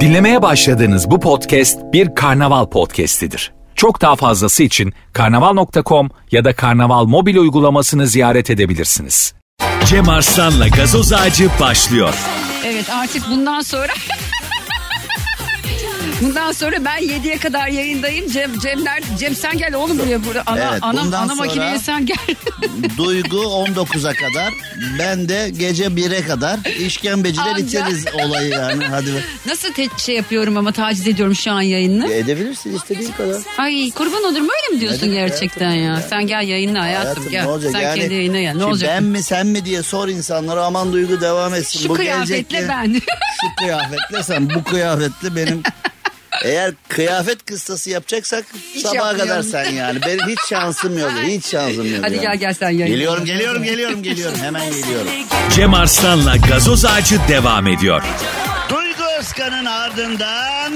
Dinlemeye başladığınız bu podcast bir karnaval podcastidir. Çok daha fazlası için karnaval.com ya da karnaval mobil uygulamasını ziyaret edebilirsiniz. Cem Arslan'la gazoz ağacı başlıyor. Evet artık bundan sonra Bundan sonra ben 7'ye kadar yayındayım. Cem, Cemler, Cem sen gel oğlum buraya. buraya. Ana, Evet, ana, ana makineye sen gel. Duygu 19'a kadar. Ben de gece 1'e kadar işkembeciler Anca. içeriz olayı yani. Hadi be. Nasıl te- şey yapıyorum ama taciz ediyorum şu an yayını. Edebilirsin istediğin kadar. Ay kurban olurum öyle mi diyorsun Evet, gerçekten ya? Sen gel yayınla hayatım, Hayatım, gel. ne olacak? Sen yani, kendi yayına gel. Ne olacak? Ben mi sen mi diye sor insanlara aman Duygu devam etsin. Şu bu kıyafetle gelecekte- ben. Şu kıyafetle sen bu kıyafetle benim eğer kıyafet kıstası yapacaksak Hiç sabaha kadar sen yani. Benim hiç şansım yok. Hiç şansım yok. Hadi yani. gel gel sen yayına. Geliyorum geliyorum geliyorum geliyorum hemen geliyorum. Cem Arslan'la gazoz ağacı devam ediyor. Duygu Özkan'ın ardından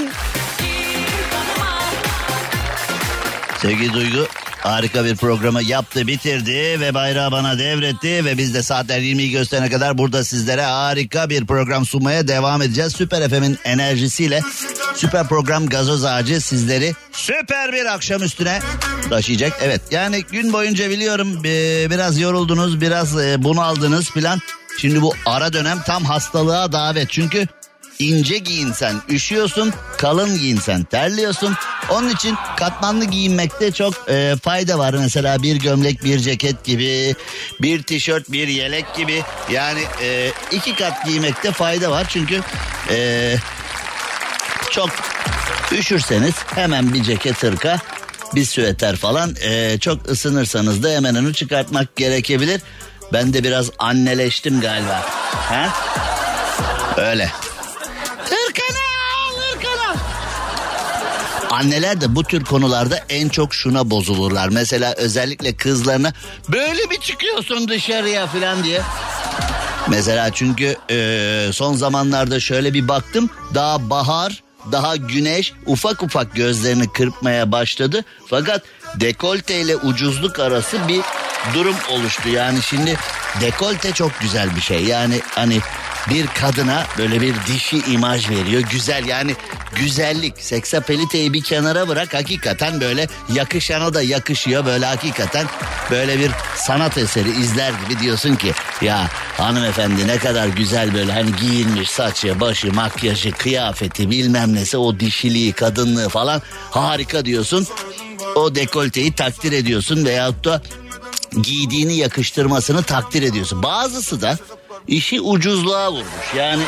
Sevgili Duygu harika bir programı yaptı bitirdi ve bayrağı bana devretti ve biz de saatler 20'yi gösterene kadar burada sizlere harika bir program sunmaya devam edeceğiz. Süper FM'in enerjisiyle süper program gazoz ağacı sizleri süper bir akşam üstüne taşıyacak. Evet yani gün boyunca biliyorum e, biraz yoruldunuz biraz e, bunaldınız filan. Şimdi bu ara dönem tam hastalığa davet çünkü ince giyinsen üşüyorsun, kalın giyinsen terliyorsun. Onun için katmanlı giyinmekte çok e, fayda var. Mesela bir gömlek, bir ceket gibi, bir tişört, bir yelek gibi. Yani e, iki kat giymekte fayda var. Çünkü e, çok üşürseniz hemen bir ceket hırka, bir süveter falan. e, çok ısınırsanız da hemen onu çıkartmak gerekebilir. Ben de biraz anneleştim galiba. Ha? Öyle. Anneler de bu tür konularda en çok şuna bozulurlar. Mesela özellikle kızlarına böyle mi çıkıyorsun dışarıya falan diye. Mesela çünkü e, son zamanlarda şöyle bir baktım daha bahar daha güneş ufak ufak gözlerini kırpmaya başladı. Fakat dekolte ile ucuzluk arası bir durum oluştu. Yani şimdi dekolte çok güzel bir şey. Yani hani bir kadına böyle bir dişi imaj veriyor. Güzel yani güzellik. Seksapeliteyi bir kenara bırak. Hakikaten böyle yakışana da yakışıyor. Böyle hakikaten böyle bir sanat eseri izler gibi diyorsun ki ya hanımefendi ne kadar güzel böyle hani giyinmiş saçı, başı, makyajı, kıyafeti bilmem nesi o dişiliği, kadınlığı falan harika diyorsun. O dekolteyi takdir ediyorsun veyahut da giydiğini yakıştırmasını takdir ediyorsun. Bazısı da işi ucuzluğa vurmuş. Yani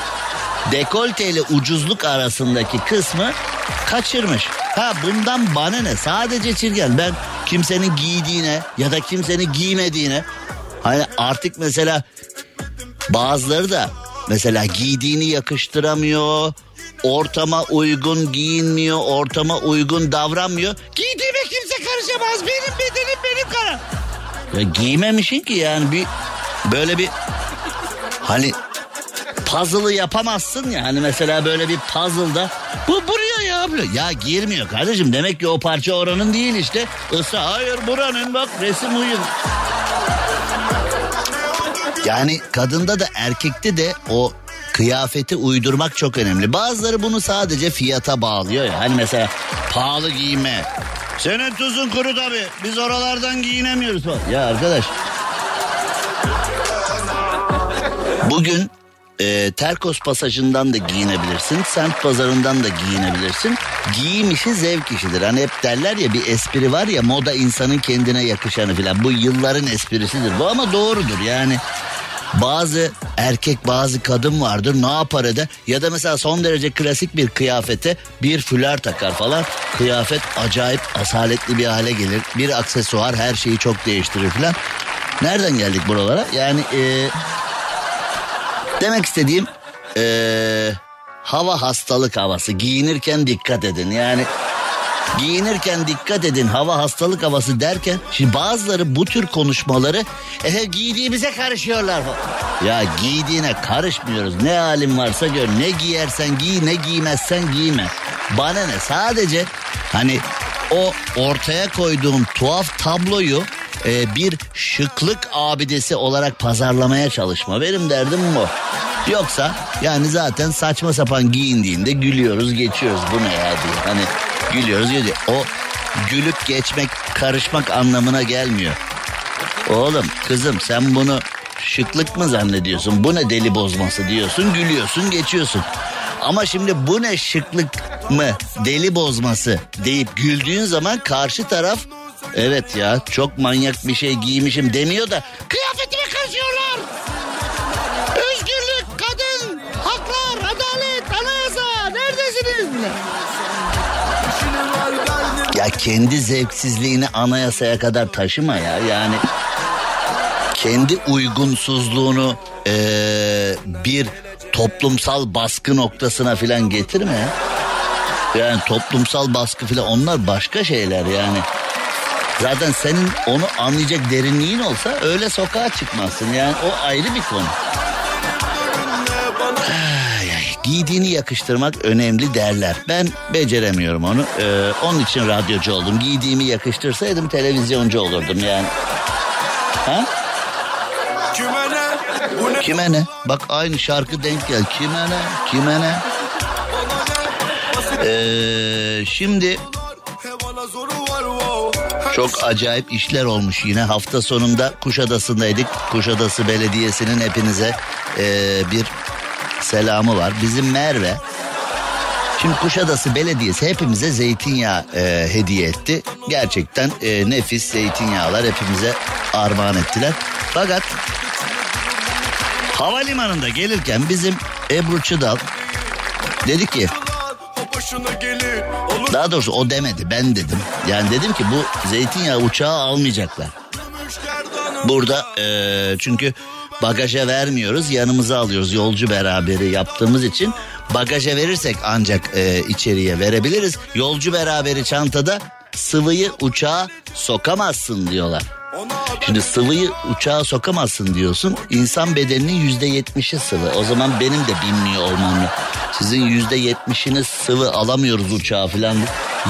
dekolte ile ucuzluk arasındaki kısmı kaçırmış. Ha bundan bana ne? Sadece çirkin. Ben kimsenin giydiğine ya da kimsenin giymediğine hani artık mesela bazıları da mesela giydiğini yakıştıramıyor. Ortama uygun giyinmiyor, ortama uygun davranmıyor. Giydiğime kimse karışamaz. Benim bedenim benim karar. Ya giymemişsin ki yani bir böyle bir hani puzzle'ı yapamazsın ya hani mesela böyle bir puzzle'da bu buraya ya. Ya girmiyor kardeşim demek ki o parça oranın değil işte. Isra hayır buranın bak resim uyum. Yani kadında da erkekte de o kıyafeti uydurmak çok önemli. Bazıları bunu sadece fiyata bağlıyor ya. Hani mesela pahalı giyme. Senin tuzun kuru tabi. Biz oralardan giyinemiyoruz. Ya arkadaş. Bugün e, Terkos pasajından da giyinebilirsin. Semt pazarından da giyinebilirsin. Giyim işi zevk işidir. Hani hep derler ya bir espri var ya moda insanın kendine yakışanı filan. Bu yılların esprisidir bu ama doğrudur yani. Bazı erkek bazı kadın vardır ne yapar eder ya da mesela son derece klasik bir kıyafete bir fular takar falan kıyafet acayip asaletli bir hale gelir bir aksesuar her şeyi çok değiştirir falan nereden geldik buralara yani e, demek istediğim e, hava hastalık havası giyinirken dikkat edin yani Giyinirken dikkat edin hava hastalık havası derken şimdi bazıları bu tür konuşmaları e, giydiğimize karışıyorlar. Ya giydiğine karışmıyoruz. Ne halin varsa gör. Ne giyersen giy ne giymezsen giyme. Bana ne sadece hani o ortaya koyduğum tuhaf tabloyu e, bir şıklık abidesi olarak pazarlamaya çalışma. Benim derdim bu. Yoksa yani zaten saçma sapan giyindiğinde gülüyoruz geçiyoruz bu ne ya diye. Hani gülüyoruz geçiyoruz. O gülüp geçmek karışmak anlamına gelmiyor. Oğlum kızım sen bunu şıklık mı zannediyorsun? Bu ne deli bozması diyorsun gülüyorsun geçiyorsun. Ama şimdi bu ne şıklık mı deli bozması deyip güldüğün zaman karşı taraf evet ya çok manyak bir şey giymişim demiyor da kıyafetime karışıyorlar. Özgürlük, kadın, haklar, adalet, anayasa neredesiniz? Ya kendi zevksizliğini anayasaya kadar taşıma ya yani kendi uygunsuzluğunu eee, bir toplumsal baskı noktasına filan getirme ya. Yani toplumsal baskı filan onlar başka şeyler yani. Zaten senin onu anlayacak derinliğin olsa öyle sokağa çıkmazsın. Yani o ayrı bir konu. Ay, ay, Giydiğini yakıştırmak önemli derler. Ben beceremiyorum onu. Ee, onun için radyocu oldum. Giydiğimi yakıştırsaydım televizyoncu olurdum yani. Ha? Kime ne? Kime ne? Bak aynı şarkı denk gel. Kime ne? Kime ne? Ee, şimdi çok acayip işler olmuş yine. Hafta sonunda Kuşadası'ndaydık. Kuşadası Belediyesi'nin hepinize ee, bir selamı var. Bizim Merve Şimdi Kuşadası Belediyesi hepimize zeytinyağı e, hediye etti. Gerçekten e, nefis zeytinyağlar hepimize armağan ettiler. Fakat havalimanında gelirken bizim Ebru Çıdal dedi ki başına gelir. Olur daha doğrusu o demedi ben dedim. Yani dedim ki bu zeytinyağı uçağa almayacaklar. Burada e, çünkü bagaja vermiyoruz yanımıza alıyoruz yolcu beraberi yaptığımız için bagaja verirsek ancak e, içeriye verebiliriz. Yolcu beraberi çantada sıvıyı uçağa sokamazsın diyorlar. Şimdi sıvıyı uçağa sokamazsın diyorsun. İnsan bedeninin yüzde yetmişi sıvı. O zaman benim de bilmiyor olmam. Sizin yüzde yetmişiniz sıvı alamıyoruz uçağa falan.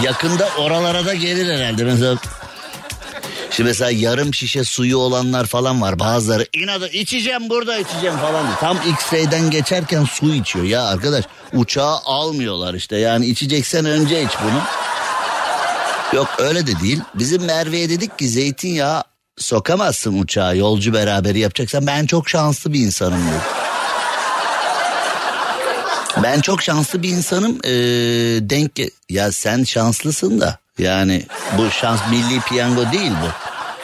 Yakında oralara da gelir herhalde. Mesela Şimdi mesela yarım şişe suyu olanlar falan var. Bazıları inadı içeceğim burada içeceğim falan. Tam X-ray'den geçerken su içiyor. Ya arkadaş uçağa almıyorlar işte. Yani içeceksen önce iç bunu. Yok öyle de değil. Bizim Merve'ye dedik ki zeytinyağı sokamazsın uçağa yolcu beraberi yapacaksan. Ben çok şanslı bir insanım dedi. Ben çok şanslı bir insanım ee, denk ya sen şanslısın da yani bu şans milli piyango değil bu.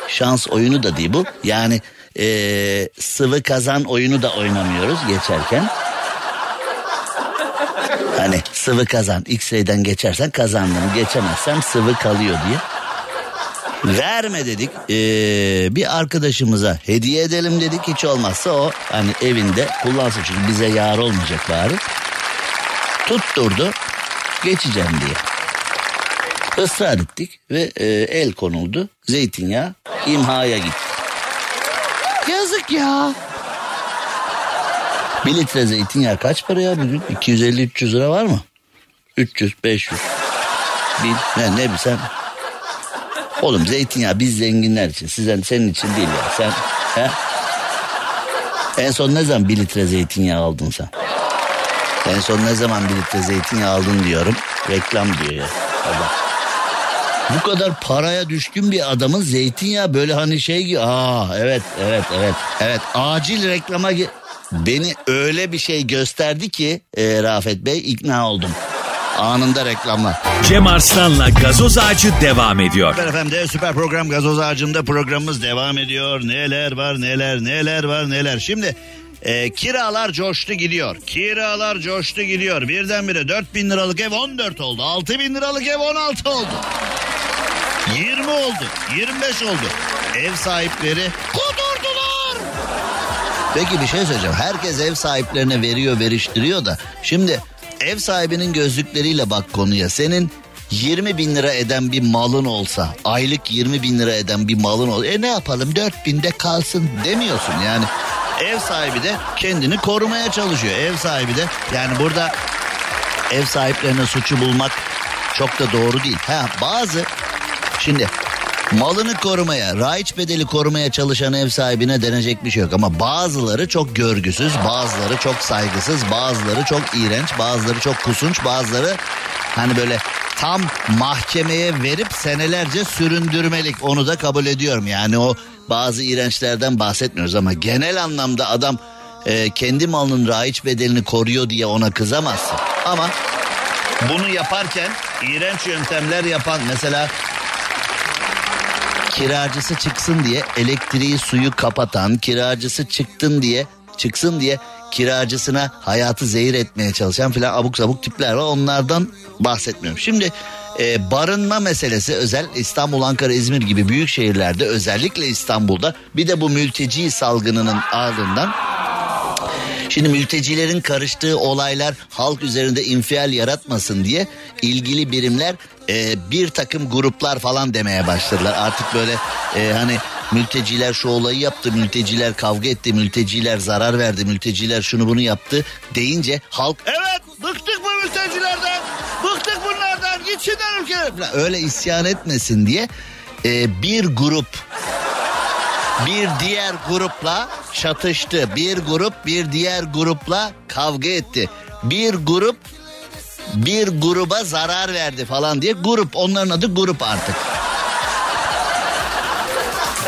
Şans oyunu da değil bu. Yani ee, sıvı kazan oyunu da oynamıyoruz geçerken. Hani sıvı kazan X-ray'den geçersen kazandım geçemezsem sıvı kalıyor diye verme dedik ee, bir arkadaşımıza hediye edelim dedik hiç olmazsa o hani evinde kullansın çünkü bize yar olmayacak bari tutturdu geçeceğim diye. Israr ettik ve e, el konuldu. Zeytinyağı imhaya gitti. Yazık ya. Bir litre zeytinyağı kaç para ya bugün? 250-300 lira var mı? 300, 500. Bin, ne, ne bilsem. Oğlum zeytinyağı biz zenginler için. Sizden, senin için değil ya. Sen, he? En son ne zaman bir litre zeytinyağı aldın sen? En son ne zaman bir litre zeytinyağı aldın diyorum. Reklam diyor ya. Adam. Bu kadar paraya düşkün bir adamın zeytinyağı böyle hani şey gibi. Aa evet evet evet. Evet acil reklama beni öyle bir şey gösterdi ki e, Rafet Bey ikna oldum. Anında reklamlar. Cem Arslan'la gazoz ağacı devam ediyor. Süper FM'de süper program gazoz ağacında programımız devam ediyor. Neler var neler neler var neler. Şimdi e, kiralar coştu gidiyor. Kiralar coştu gidiyor. Birdenbire 4 bin liralık ev 14 oldu. 6 bin liralık ev 16 oldu. 20 oldu. 25 oldu. Ev sahipleri kudurdular. Peki bir şey söyleyeceğim. Herkes ev sahiplerine veriyor veriştiriyor da. Şimdi ev sahibinin gözlükleriyle bak konuya. Senin 20 bin lira eden bir malın olsa aylık 20 bin lira eden bir malın olsa e ne yapalım? 4 binde kalsın demiyorsun. Yani ev sahibi de kendini korumaya çalışıyor. Ev sahibi de yani burada ev sahiplerine suçu bulmak çok da doğru değil. Ha bazı şimdi Malını korumaya, raiç bedeli korumaya çalışan ev sahibine denecek bir şey yok. Ama bazıları çok görgüsüz, bazıları çok saygısız, bazıları çok iğrenç, bazıları çok kusunç, bazıları hani böyle tam mahkemeye verip senelerce süründürmelik onu da kabul ediyorum. Yani o bazı iğrençlerden bahsetmiyoruz ama genel anlamda adam e, kendi malının raiç bedelini koruyor diye ona kızamazsın. Ama bunu yaparken iğrenç yöntemler yapan mesela kiracısı çıksın diye elektriği suyu kapatan kiracısı çıktın diye çıksın diye kiracısına hayatı zehir etmeye çalışan filan abuk sabuk tipler var onlardan bahsetmiyorum. Şimdi e, barınma meselesi özel İstanbul, Ankara, İzmir gibi büyük şehirlerde özellikle İstanbul'da bir de bu mülteci salgınının ardından Şimdi mültecilerin karıştığı olaylar halk üzerinde infial yaratmasın diye ilgili birimler e, bir takım gruplar falan demeye başladılar. Artık böyle e, hani mülteciler şu olayı yaptı, mülteciler kavga etti, mülteciler zarar verdi, mülteciler şunu bunu yaptı deyince halk evet bıktık bu mültecilerden, bıktık bunlardan gitsinler falan. öyle isyan etmesin diye e, bir grup bir diğer grupla çatıştı. Bir grup bir diğer grupla kavga etti. Bir grup bir gruba zarar verdi falan diye grup onların adı grup artık.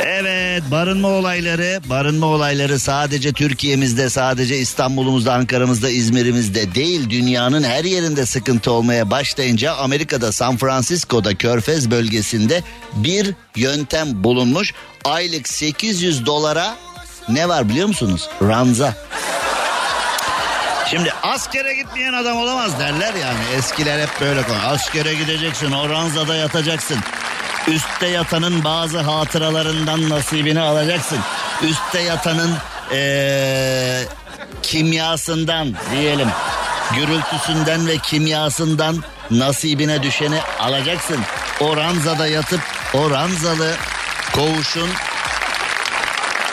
Evet barınma olayları barınma olayları sadece Türkiye'mizde sadece İstanbul'umuzda Ankara'mızda İzmir'imizde değil dünyanın her yerinde sıkıntı olmaya başlayınca Amerika'da San Francisco'da Körfez bölgesinde bir yöntem bulunmuş aylık 800 dolara ne var biliyor musunuz? Ranza. Şimdi askere gitmeyen adam olamaz derler yani. Eskiler hep böyle konu. Askere gideceksin, o ranzada yatacaksın. Üstte yatanın bazı hatıralarından nasibini alacaksın. Üstte yatanın ee, kimyasından diyelim, gürültüsünden ve kimyasından nasibine düşeni alacaksın. O ranzada yatıp o ranzalı koğuşun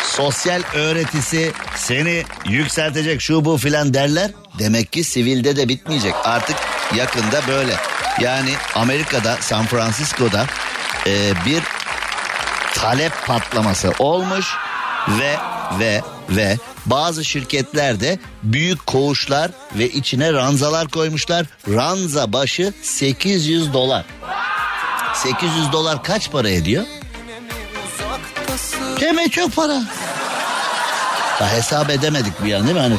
sosyal öğretisi seni yükseltecek şu bu filan derler. Demek ki sivilde de bitmeyecek. Artık yakında böyle. Yani Amerika'da San Francisco'da e, bir talep patlaması olmuş ve ve ve bazı şirketlerde büyük koğuşlar ve içine ranzalar koymuşlar. Ranza başı 800 dolar. 800 dolar kaç para ediyor? Demek çok para. Ya hesap edemedik bir an değil mi? Hani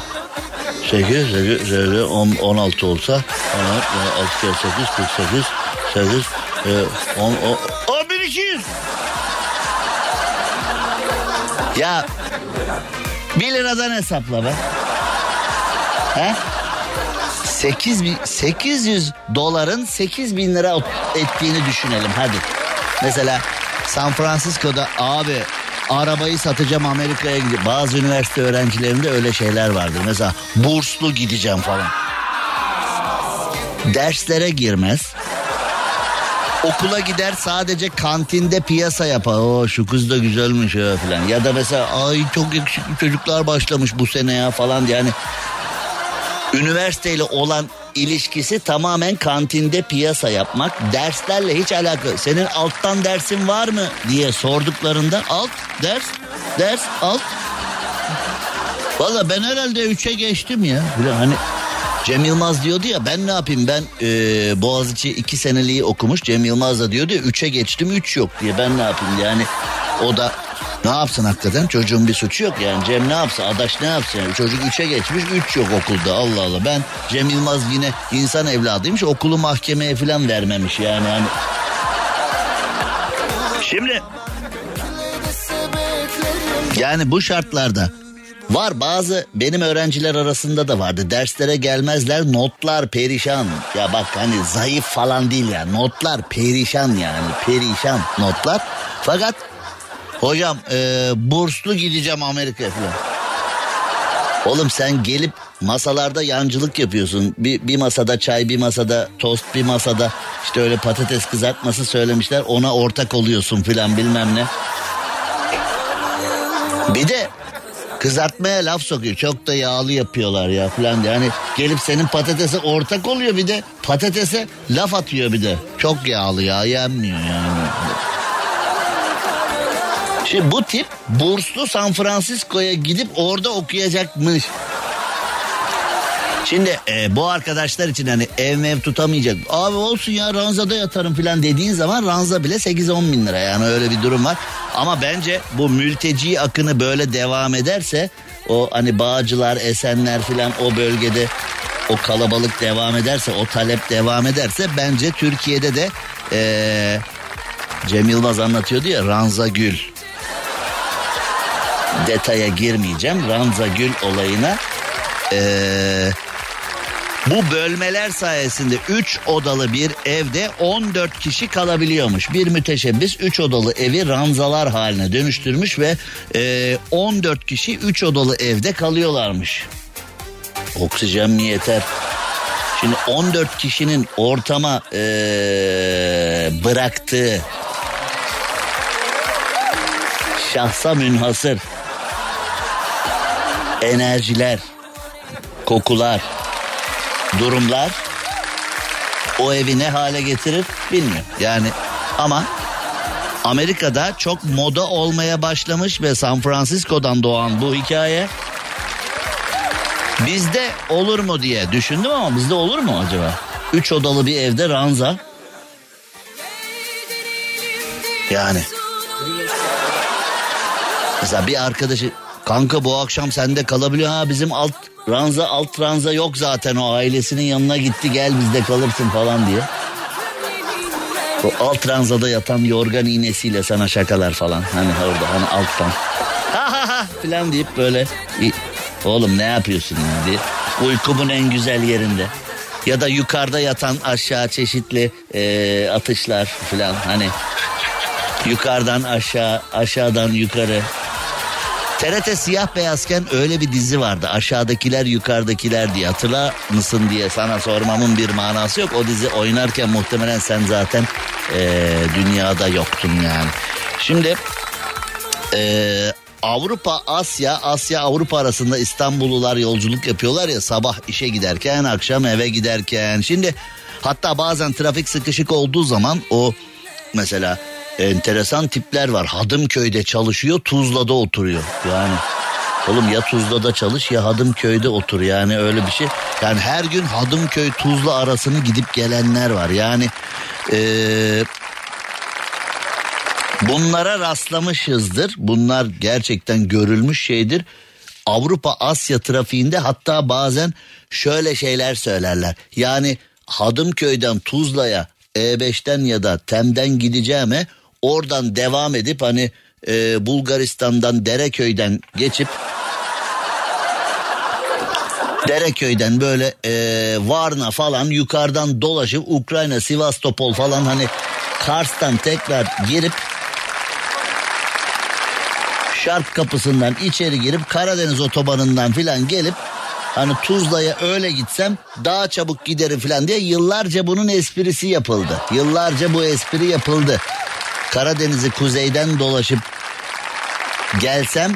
8, 8, 8 10, 16 olsa 16, 6 kere 8, 48, 8, e, 10, 10, 1200. Ya 1 liradan hesapla be. He? 8 bin, 800 doların 8 bin lira ettiğini düşünelim hadi. Mesela San Francisco'da abi arabayı satacağım Amerika'ya gidip bazı üniversite öğrencilerinde öyle şeyler vardır. Mesela burslu gideceğim falan. Derslere girmez. Okula gider sadece kantinde piyasa yapar. Oo şu kız da güzelmiş ya falan. Ya da mesela ay çok yakışıklı çocuklar başlamış bu sene ya falan. Yani üniversiteyle olan ilişkisi tamamen kantinde piyasa yapmak. Derslerle hiç alakalı. Senin alttan dersin var mı diye sorduklarında alt ders ders alt. Valla ben herhalde üçe geçtim ya. Hani Cem Yılmaz diyordu ya ben ne yapayım ben e, Boğaziçi iki seneliği okumuş Cem Yılmaz da diyordu ya üçe geçtim üç yok diye ben ne yapayım yani o da ne yapsın hakikaten çocuğun bir suçu yok yani Cem ne yapsın adaş ne yapsın yani çocuk üçe geçmiş üç yok okulda Allah Allah ben Cem Yılmaz yine insan evladıymış okulu mahkemeye falan vermemiş yani hani. Şimdi yani bu şartlarda Var bazı benim öğrenciler arasında da vardı. Derslere gelmezler notlar perişan. Ya bak hani zayıf falan değil ya. Notlar perişan yani perişan notlar. Fakat hocam e, burslu gideceğim Amerika'ya falan. Oğlum sen gelip masalarda yancılık yapıyorsun. Bir, bir masada çay, bir masada tost, bir masada işte öyle patates kızartması söylemişler. Ona ortak oluyorsun filan bilmem ne. Bir de kızartmaya laf sokuyor. Çok da yağlı yapıyorlar ya diye. Yani gelip senin patatese ortak oluyor bir de patatese laf atıyor bir de. Çok yağlı ya yenmiyor yani. Şimdi bu tip burslu San Francisco'ya gidip orada okuyacakmış. Şimdi e, bu arkadaşlar için hani ev mev tutamayacak. Abi olsun ya ranzada yatarım falan dediğin zaman ranza bile 8-10 bin lira yani öyle bir durum var. Ama bence bu mülteci akını böyle devam ederse o hani Bağcılar, Esenler falan o bölgede o kalabalık devam ederse o talep devam ederse bence Türkiye'de de e, Cem Yılmaz anlatıyordu ya Ranza Gül. Detaya girmeyeceğim Ranza Gül olayına. Ee, bu bölmeler sayesinde 3 odalı bir evde 14 kişi kalabiliyormuş. Bir müteşebbis 3 odalı evi ranzalar haline dönüştürmüş ve e, 14 kişi 3 odalı evde kalıyorlarmış. Oksijen mi yeter? Şimdi 14 kişinin ortama e, bıraktığı şahsa münhasır enerjiler, kokular, durumlar o evi ne hale getirir bilmiyorum. Yani ama Amerika'da çok moda olmaya başlamış ve San Francisco'dan doğan bu hikaye bizde olur mu diye düşündüm ama bizde olur mu acaba? Üç odalı bir evde ranza. Yani. Mesela bir arkadaşı kanka bu akşam sende kalabiliyor ha bizim alt ranza alt ranza yok zaten o ailesinin yanına gitti gel bizde kalırsın falan diye. O alt ranzada yatan yorgan iğnesiyle sana şakalar falan. Hani orada hani alttan. Ha ha ha falan deyip böyle. Oğlum ne yapıyorsun ya diye. Uykumun en güzel yerinde. Ya da yukarıda yatan aşağı çeşitli e, atışlar falan hani. Yukarıdan aşağı, aşağıdan yukarı. TRT siyah beyazken öyle bir dizi vardı. Aşağıdakiler yukarıdakiler diye. Hatırlar mısın diye sana sormamın bir manası yok. O dizi oynarken muhtemelen sen zaten e, dünyada yoktun yani. Şimdi e, Avrupa, Asya, Asya, Avrupa arasında İstanbullular yolculuk yapıyorlar ya sabah işe giderken, akşam eve giderken. Şimdi hatta bazen trafik sıkışık olduğu zaman o mesela enteresan tipler var. Hadımköy'de çalışıyor, Tuzla'da oturuyor. Yani oğlum ya Tuzla'da çalış ya Hadımköy'de otur. Yani öyle bir şey. Yani her gün Hadımköy Tuzla arasını gidip gelenler var. Yani ee, bunlara rastlamışızdır. Bunlar gerçekten görülmüş şeydir. Avrupa Asya trafiğinde hatta bazen şöyle şeyler söylerler. Yani Hadımköy'den Tuzla'ya E5'ten ya da Tem'den gideceğime oradan devam edip hani e, Bulgaristan'dan Dereköy'den geçip Dereköy'den böyle e, Varna falan yukarıdan dolaşıp Ukrayna, Sivastopol falan hani Kars'tan tekrar girip Şark kapısından içeri girip Karadeniz otobanından filan gelip hani Tuzla'ya öyle gitsem daha çabuk giderim filan diye yıllarca bunun esprisi yapıldı. Yıllarca bu espri yapıldı. Karadeniz'i kuzeyden dolaşıp gelsem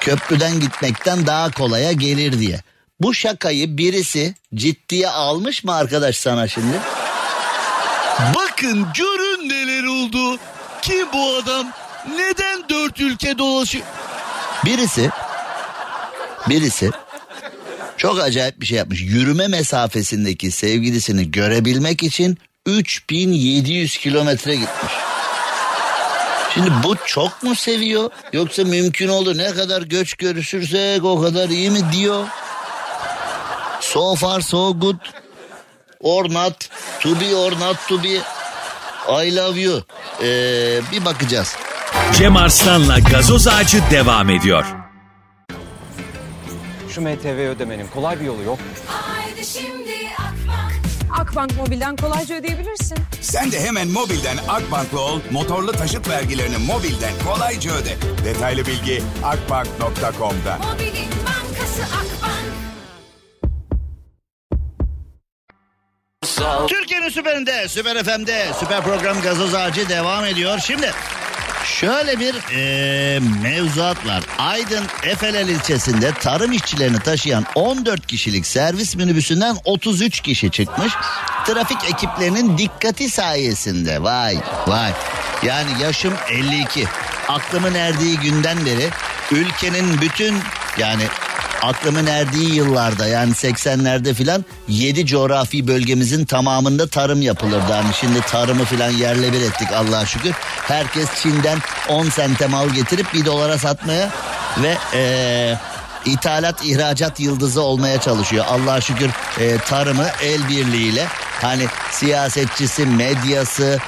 köprüden gitmekten daha kolaya gelir diye. Bu şakayı birisi ciddiye almış mı arkadaş sana şimdi? Bakın görün neler oldu. Kim bu adam? Neden dört ülke dolaşıyor? Birisi, birisi çok acayip bir şey yapmış. Yürüme mesafesindeki sevgilisini görebilmek için 3700 kilometre gitmiş. Şimdi bu çok mu seviyor yoksa mümkün olur ne kadar göç görüşürsek o kadar iyi mi diyor. So far so good or not to be or not to be I love you ee, bir bakacağız. Cem Arslan'la gazoz ağacı devam ediyor. Şu MTV ödemenin kolay bir yolu yok. Haydi şimdi Akbank. Mobil'den kolayca ödeyebilirsin. Sen de hemen mobilden Akbank'la ol, motorlu taşıt vergilerini mobilden kolayca öde. Detaylı bilgi akbank.com'da. Mobilin bankası Akbank. Türkiye'nin süperinde, süper FM'de, süper program gazoz ağacı devam ediyor. Şimdi şöyle bir e, mevzuat. Aydın Efeler ilçesinde tarım işçilerini taşıyan 14 kişilik servis minibüsünden 33 kişi çıkmış. Trafik ekiplerinin dikkati sayesinde vay vay. Yani yaşım 52. aklımın erdiği günden beri ülkenin bütün yani aklımın erdiği yıllarda yani 80'lerde filan 7 coğrafi bölgemizin tamamında tarım yapılırdı. Yani şimdi tarımı filan yerle bir ettik Allah'a şükür. Herkes Çin'den 10 sente mal getirip 1 dolara satmaya ve eee ithalat ihracat yıldızı olmaya çalışıyor. Allah'a şükür e, tarımı el birliğiyle hani siyasetçisi, medyası,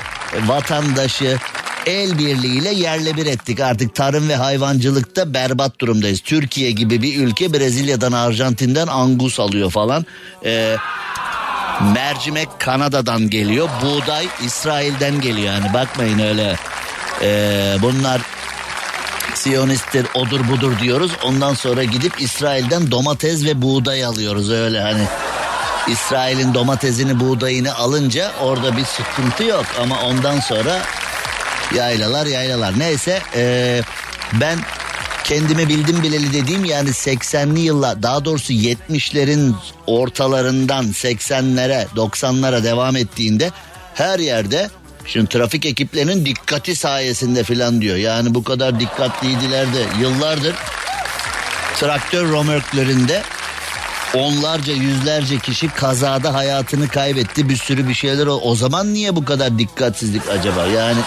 vatandaşı el birliğiyle yerle bir ettik. Artık tarım ve hayvancılıkta berbat durumdayız. Türkiye gibi bir ülke Brezilya'dan, Arjantin'den angus alıyor falan. E, mercimek Kanada'dan geliyor. Buğday İsrail'den geliyor yani bakmayın öyle. E, bunlar Siyonisttir odur budur diyoruz. Ondan sonra gidip İsrail'den domates ve buğday alıyoruz öyle hani. İsrail'in domatesini buğdayını alınca orada bir sıkıntı yok ama ondan sonra yaylalar yaylalar. Neyse ee, ben kendime bildim bileli dediğim yani 80'li yıllar daha doğrusu 70'lerin ortalarından 80'lere 90'lara devam ettiğinde her yerde Şimdi trafik ekiplerinin dikkati sayesinde filan diyor. Yani bu kadar dikkatliydiler de yıllardır traktör romörklerinde onlarca yüzlerce kişi kazada hayatını kaybetti. Bir sürü bir şeyler o. O zaman niye bu kadar dikkatsizlik acaba? Yani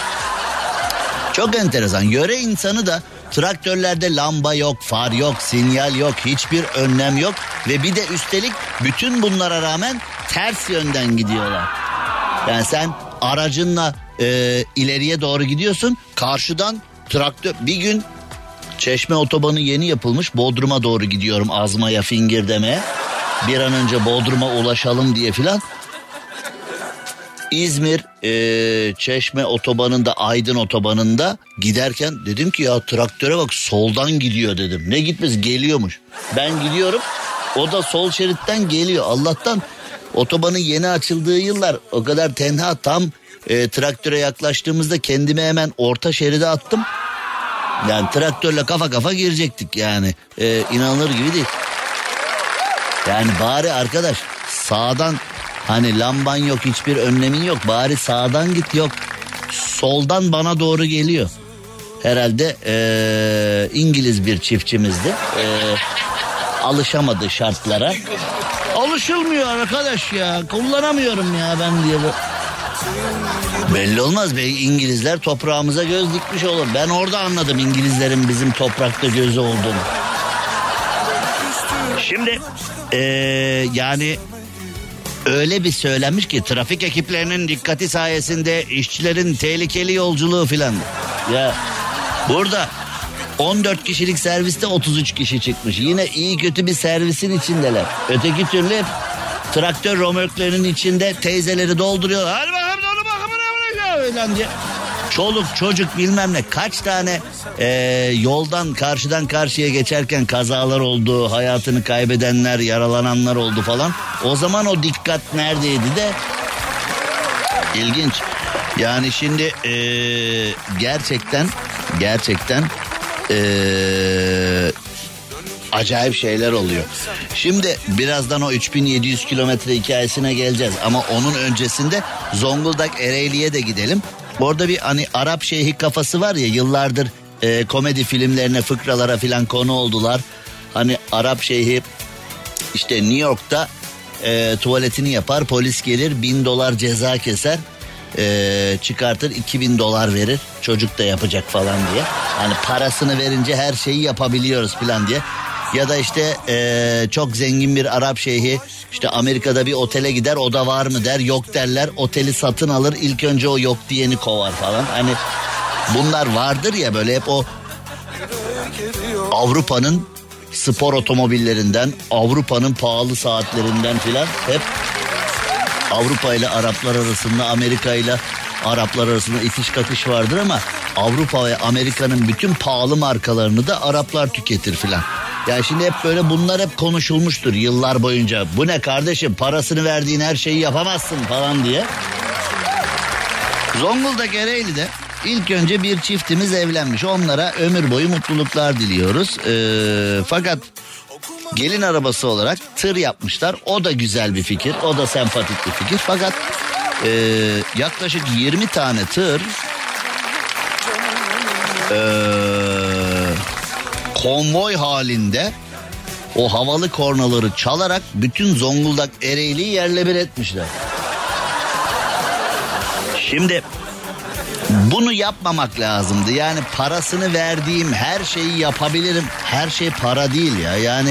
çok enteresan. Yöre insanı da traktörlerde lamba yok, far yok, sinyal yok, hiçbir önlem yok. Ve bir de üstelik bütün bunlara rağmen ters yönden gidiyorlar. Yani sen aracınla e, ileriye doğru gidiyorsun. Karşıdan traktör bir gün Çeşme otobanı yeni yapılmış. Bodrum'a doğru gidiyorum Azma'ya fingir demeye. Bir an önce Bodrum'a ulaşalım diye filan. İzmir e, Çeşme otobanında Aydın otobanında giderken dedim ki ya traktöre bak soldan gidiyor dedim. Ne gitmez geliyormuş. Ben gidiyorum o da sol şeritten geliyor. Allah'tan otobanın yeni açıldığı yıllar o kadar tenha tam e, traktöre yaklaştığımızda kendimi hemen orta şeride attım. Yani traktörle kafa kafa girecektik yani. E, inanılır gibi değil. Yani bari arkadaş sağdan hani lamban yok hiçbir önlemin yok. Bari sağdan git yok. Soldan bana doğru geliyor. Herhalde e, İngiliz bir çiftçimizdi. E, alışamadı şartlara. Alışılmıyor arkadaş ya. Kullanamıyorum ya ben diye. Belli olmaz be İngilizler toprağımıza göz dikmiş olur. Ben orada anladım İngilizlerin bizim toprakta gözü olduğunu. Şimdi ee, yani öyle bir söylenmiş ki trafik ekiplerinin dikkati sayesinde işçilerin tehlikeli yolculuğu filan. Ya burada 14 kişilik serviste 33 kişi çıkmış. Yine iyi kötü bir servisin içindeler. Öteki türlü hep traktör romörklerinin içinde teyzeleri dolduruyorlar. Hadi bakalım onu bakalım falan diye. Çoluk çocuk bilmem ne kaç tane e, yoldan karşıdan karşıya geçerken kazalar oldu, hayatını kaybedenler, yaralananlar oldu falan. O zaman o dikkat neredeydi de ilginç. Yani şimdi e, gerçekten gerçekten ee, acayip şeyler oluyor. Şimdi birazdan o 3700 kilometre hikayesine geleceğiz ama onun öncesinde Zonguldak Ereğli'ye de gidelim. Orada bir hani Arap şeyhi kafası var ya yıllardır e, komedi filmlerine fıkralara filan konu oldular. Hani Arap şeyhi işte New York'ta e, tuvaletini yapar polis gelir bin dolar ceza keser e, çıkartır 2000 dolar verir çocuk da yapacak falan diye. Hani parasını verince her şeyi yapabiliyoruz falan diye. Ya da işte e, çok zengin bir Arap şeyhi işte Amerika'da bir otele gider oda var mı der yok derler oteli satın alır ilk önce o yok diyeni kovar falan. Hani bunlar vardır ya böyle hep o Avrupa'nın spor otomobillerinden Avrupa'nın pahalı saatlerinden filan hep Avrupa ile Araplar arasında Amerika ile Araplar arasında itiş kakış vardır ama Avrupa ve Amerika'nın bütün pahalı markalarını da Araplar tüketir filan. Yani şimdi hep böyle bunlar hep konuşulmuştur yıllar boyunca. Bu ne kardeşim parasını verdiğin her şeyi yapamazsın falan diye. Zonguldak Ereğli'de ilk önce bir çiftimiz evlenmiş. Onlara ömür boyu mutluluklar diliyoruz. Ee, fakat gelin arabası olarak tır yapmışlar. O da güzel bir fikir. O da sempatik bir fikir. Fakat e, yaklaşık 20 tane tır eee, konvoy halinde o havalı kornaları çalarak bütün Zonguldak Ereğli'yi yerle bir etmişler. Şimdi bunu yapmamak lazımdı. Yani parasını verdiğim her şeyi yapabilirim. Her şey para değil ya. Yani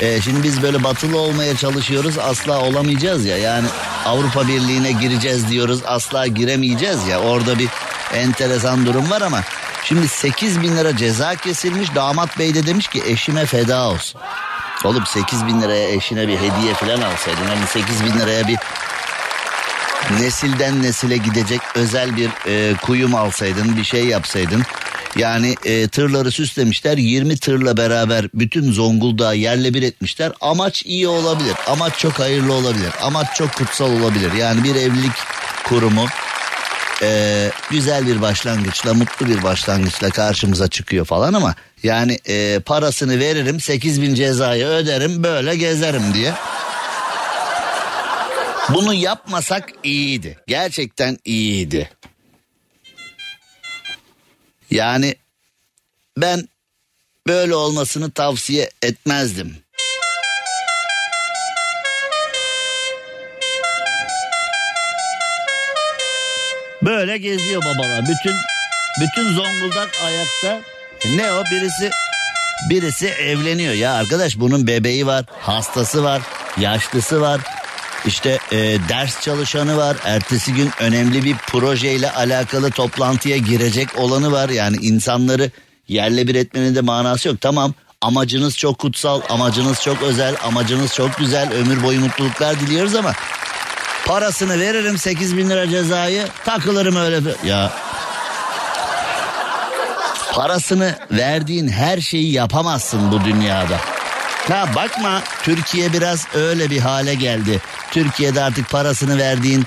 e, şimdi biz böyle batılı olmaya çalışıyoruz. Asla olamayacağız ya. Yani Avrupa Birliği'ne gireceğiz diyoruz. Asla giremeyeceğiz ya. Orada bir enteresan durum var ama şimdi 8 bin lira ceza kesilmiş. Damat bey de demiş ki eşime feda olsun. Oğlum 8 bin liraya eşine bir hediye falan alsaydın. Hani 8 bin liraya bir nesilden nesile gidecek özel bir e, kuyum alsaydın bir şey yapsaydın. Yani e, tırları süslemişler 20 tırla beraber bütün Zonguldak'ı yerle bir etmişler. Amaç iyi olabilir. Amaç çok hayırlı olabilir. Amaç çok kutsal olabilir. Yani bir evlilik kurumu e, güzel bir başlangıçla mutlu bir başlangıçla karşımıza çıkıyor falan ama yani e, parasını veririm 8 bin cezayı öderim böyle gezerim diye. Bunu yapmasak iyiydi. Gerçekten iyiydi. Yani ben böyle olmasını tavsiye etmezdim. Böyle geziyor babalar. Bütün bütün Zonguldak ayakta. Ne o birisi birisi evleniyor ya arkadaş bunun bebeği var, hastası var, yaşlısı var. İşte e, ders çalışanı var. Ertesi gün önemli bir projeyle alakalı toplantıya girecek olanı var. Yani insanları yerle bir etmenin de manası yok. Tamam amacınız çok kutsal, amacınız çok özel, amacınız çok güzel. Ömür boyu mutluluklar diliyoruz ama parasını veririm 8 bin lira cezayı takılırım öyle. Ya parasını verdiğin her şeyi yapamazsın bu dünyada. Ha bakma Türkiye biraz öyle bir hale geldi. Türkiye'de artık parasını verdiğin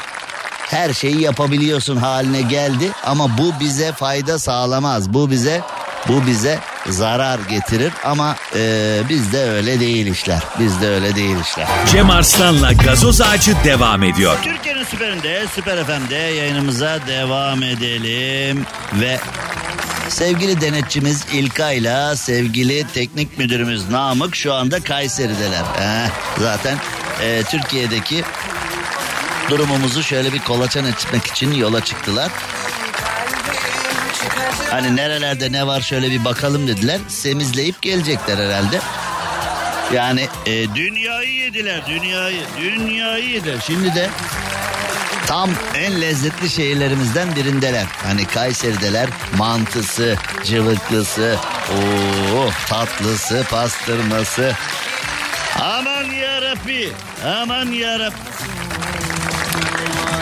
her şeyi yapabiliyorsun haline geldi ama bu bize fayda sağlamaz. Bu bize bu bize zarar getirir ama e, bizde öyle değil işler. Bizde öyle değil işler. Cem Arslan'la gazoz ağacı devam ediyor. Türkiye'nin süperinde, Süper FM'de yayınımıza devam edelim ve sevgili denetçimiz İlkay'la sevgili teknik müdürümüz Namık şu anda Kayseri'deler. Eh, zaten e, Türkiye'deki durumumuzu şöyle bir kolaçan etmek için yola çıktılar. Hani nerelerde ne var şöyle bir bakalım dediler. Semizleyip gelecekler herhalde. Yani e, dünyayı yediler, dünyayı, dünyayı yediler. Şimdi de tam en lezzetli şehirlerimizden birindeler. Hani Kayseri'deler mantısı, cıvıklısı, oo, tatlısı, pastırması. Aman yarabbi, aman yarabbi.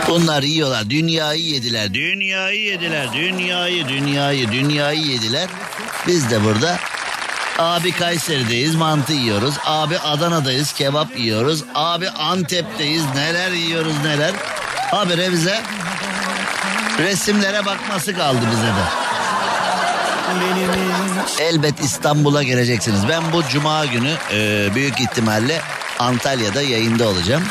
Bunlar yiyorlar. Dünyayı yediler. Dünyayı yediler. Dünyayı, dünyayı, dünyayı yediler. Biz de burada Abi Kayseri'deyiz mantı yiyoruz. Abi Adana'dayız kebap yiyoruz. Abi Antep'teyiz neler yiyoruz neler. Habire bize resimlere bakması kaldı bize de. Elbet İstanbul'a geleceksiniz. Ben bu cuma günü e, büyük ihtimalle Antalya'da yayında olacağım.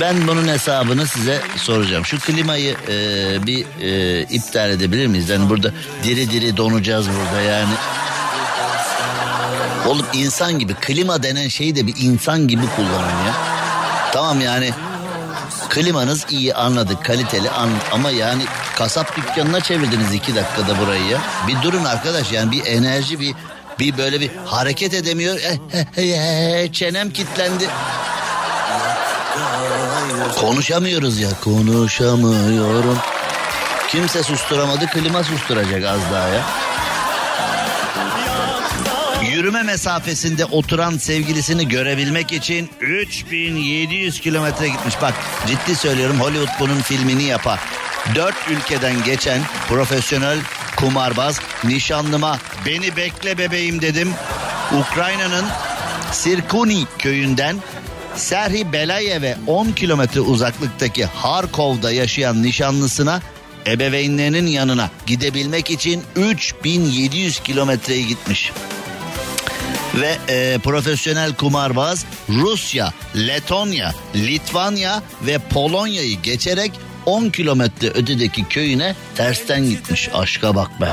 Ben bunun hesabını size soracağım. Şu klimayı e, bir e, iptal edebilir miyiz? Yani burada diri diri donacağız burada yani. Oğlum insan gibi klima denen şeyi de bir insan gibi kullanın ya. Tamam yani klimanız iyi anladık kaliteli an, ama yani kasap dükkanına çevirdiniz iki dakikada burayı ya. Bir durun arkadaş yani bir enerji bir bir böyle bir hareket edemiyor. Eh, eh, eh, çenem kilitlendi. Konuşamıyoruz ya konuşamıyorum. Kimse susturamadı klima susturacak az daha ya. Yürüme mesafesinde oturan sevgilisini görebilmek için 3700 kilometre gitmiş. Bak ciddi söylüyorum Hollywood bunun filmini yapar. Dört ülkeden geçen profesyonel kumarbaz nişanlıma beni bekle bebeğim dedim. Ukrayna'nın Sirkuni köyünden Serhi Belayev'e 10 kilometre uzaklıktaki Harkov'da yaşayan nişanlısına ebeveynlerinin yanına gidebilmek için 3700 kilometreye gitmiş. Ve e, profesyonel kumarbaz Rusya, Letonya, Litvanya ve Polonya'yı geçerek 10 kilometre ötedeki köyüne tersten gitmiş. Aşka bak be.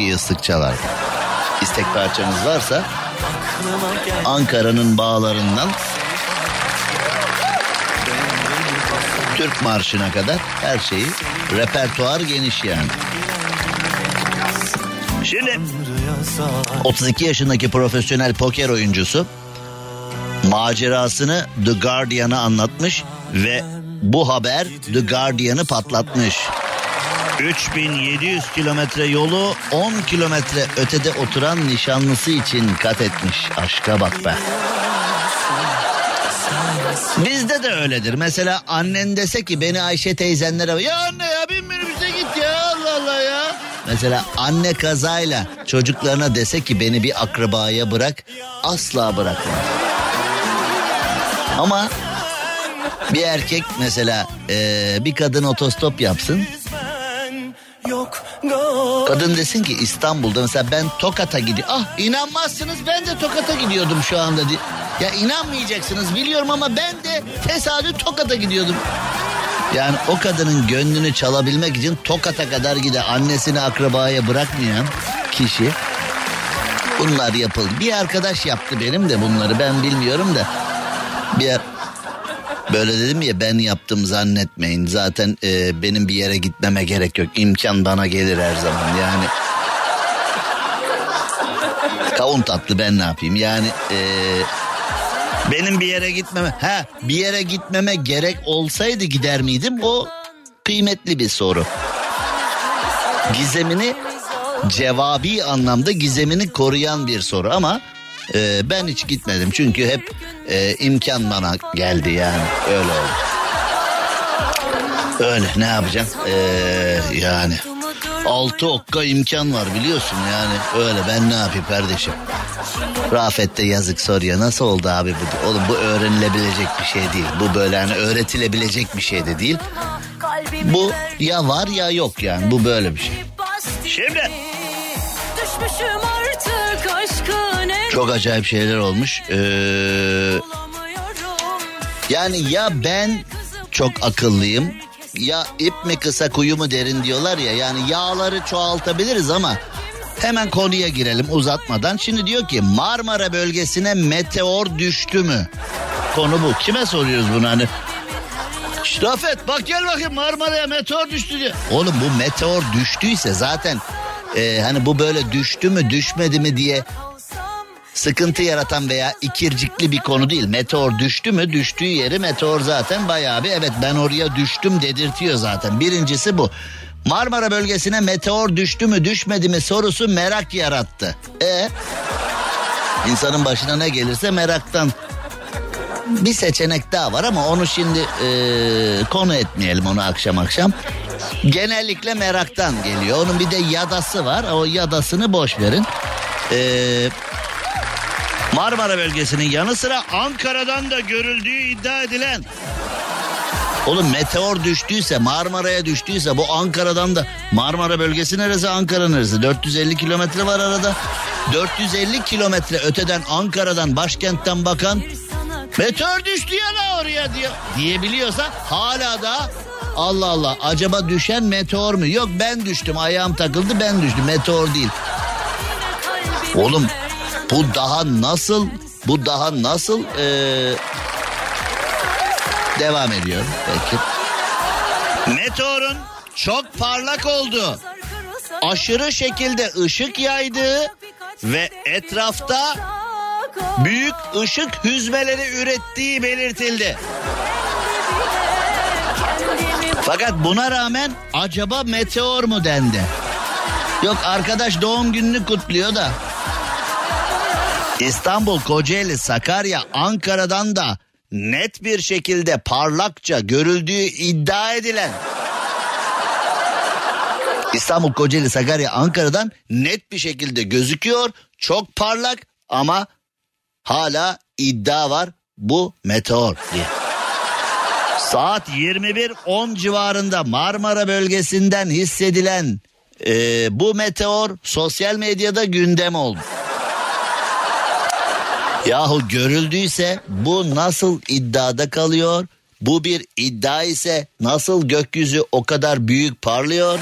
Çok iyi ıslık çalar. İstek parçanız varsa Ankara'nın bağlarından Türk marşına kadar her şeyi repertuar geniş yani. Şimdi 32 yaşındaki profesyonel poker oyuncusu macerasını The Guardian'a anlatmış ve bu haber The Guardian'ı patlatmış. 3700 kilometre yolu 10 kilometre ötede oturan nişanlısı için kat etmiş. Aşka bak be. Bizde de öyledir. Mesela annen dese ki beni Ayşe teyzenlere... Ya anne ya bin minibüse git ya Allah Allah ya. Mesela anne kazayla çocuklarına dese ki beni bir akrabaya bırak asla bırakmaz. Ama bir erkek mesela e, bir kadın otostop yapsın. Kadın desin ki İstanbul'da mesela ben Tokat'a gidiyorum. Ah inanmazsınız ben de Tokat'a gidiyordum şu anda. Ya inanmayacaksınız biliyorum ama ben de tesadüf Tokat'a gidiyordum. Yani o kadının gönlünü çalabilmek için Tokat'a kadar gide annesini akrabaya bırakmayan kişi bunlar yapıldı. Bir arkadaş yaptı benim de bunları ben bilmiyorum da bir böyle dedim ya ben yaptım zannetmeyin. Zaten e, benim bir yere gitmeme gerek yok. İmkan bana gelir her zaman. Yani kavun tatlı ben ne yapayım? Yani e, benim bir yere gitmeme ha bir yere gitmeme gerek olsaydı gider miydim? O kıymetli bir soru. Gizemini cevabi anlamda gizemini koruyan bir soru ama e, ben hiç gitmedim çünkü hep e, imkan bana geldi yani öyle oldu. Öyle ne yapacağım ee, yani altı okka imkan var biliyorsun yani öyle ben ne yapayım kardeşim. Rafet de yazık soruyor nasıl oldu abi bu? Oğlum bu öğrenilebilecek bir şey değil. Bu böyle hani öğretilebilecek bir şey de değil. Bu ya var ya yok yani bu böyle bir şey. Şimdi çok acayip şeyler olmuş. Ee, yani ya ben çok akıllıyım ya ip mi kısa kuyu mu derin diyorlar ya yani yağları çoğaltabiliriz ama hemen konuya girelim uzatmadan. Şimdi diyor ki Marmara bölgesine meteor düştü mü? Konu bu. Kime soruyoruz bunu hani? Şşt Rafet bak gel bakayım Marmara'ya meteor düştü diye. Oğlum bu meteor düştüyse zaten e, hani bu böyle düştü mü düşmedi mi diye sıkıntı yaratan veya ikircikli bir konu değil. Meteor düştü mü düştüğü yeri meteor zaten bayağı bir evet ben oraya düştüm dedirtiyor zaten. Birincisi bu. Marmara bölgesine meteor düştü mü düşmedi mi sorusu merak yarattı. E insanın başına ne gelirse meraktan bir seçenek daha var ama onu şimdi e, konu etmeyelim onu akşam akşam. Genellikle meraktan geliyor. Onun bir de yadası var. O yadasını boş verin. Eee Marmara bölgesinin yanı sıra Ankara'dan da görüldüğü iddia edilen. Oğlum meteor düştüyse Marmara'ya düştüyse bu Ankara'dan da Marmara bölgesi neresi? Ankara neresi? 450 kilometre var arada. 450 kilometre öteden Ankara'dan başkentten bakan meteor düştü ya la oraya diyor. Diyebiliyorsa hala da Allah Allah acaba düşen meteor mu? Yok ben düştüm ayağım takıldı ben düştüm. Meteor değil. Oğlum bu daha nasıl bu daha nasıl ee, devam ediyor peki. Meteorun çok parlak oldu. Aşırı şekilde ışık yaydığı ve etrafta büyük ışık hüzmeleri ürettiği belirtildi. Fakat buna rağmen acaba meteor mu dendi? Yok arkadaş doğum gününü kutluyor da İstanbul, Kocaeli, Sakarya, Ankara'dan da net bir şekilde parlakça görüldüğü iddia edilen İstanbul, Kocaeli, Sakarya, Ankara'dan net bir şekilde gözüküyor. Çok parlak ama hala iddia var bu meteor diye. Saat 21.10 civarında Marmara bölgesinden hissedilen e, bu meteor sosyal medyada gündem oldu. Yahu görüldüyse bu nasıl iddiada kalıyor? Bu bir iddia ise nasıl gökyüzü o kadar büyük parlıyor?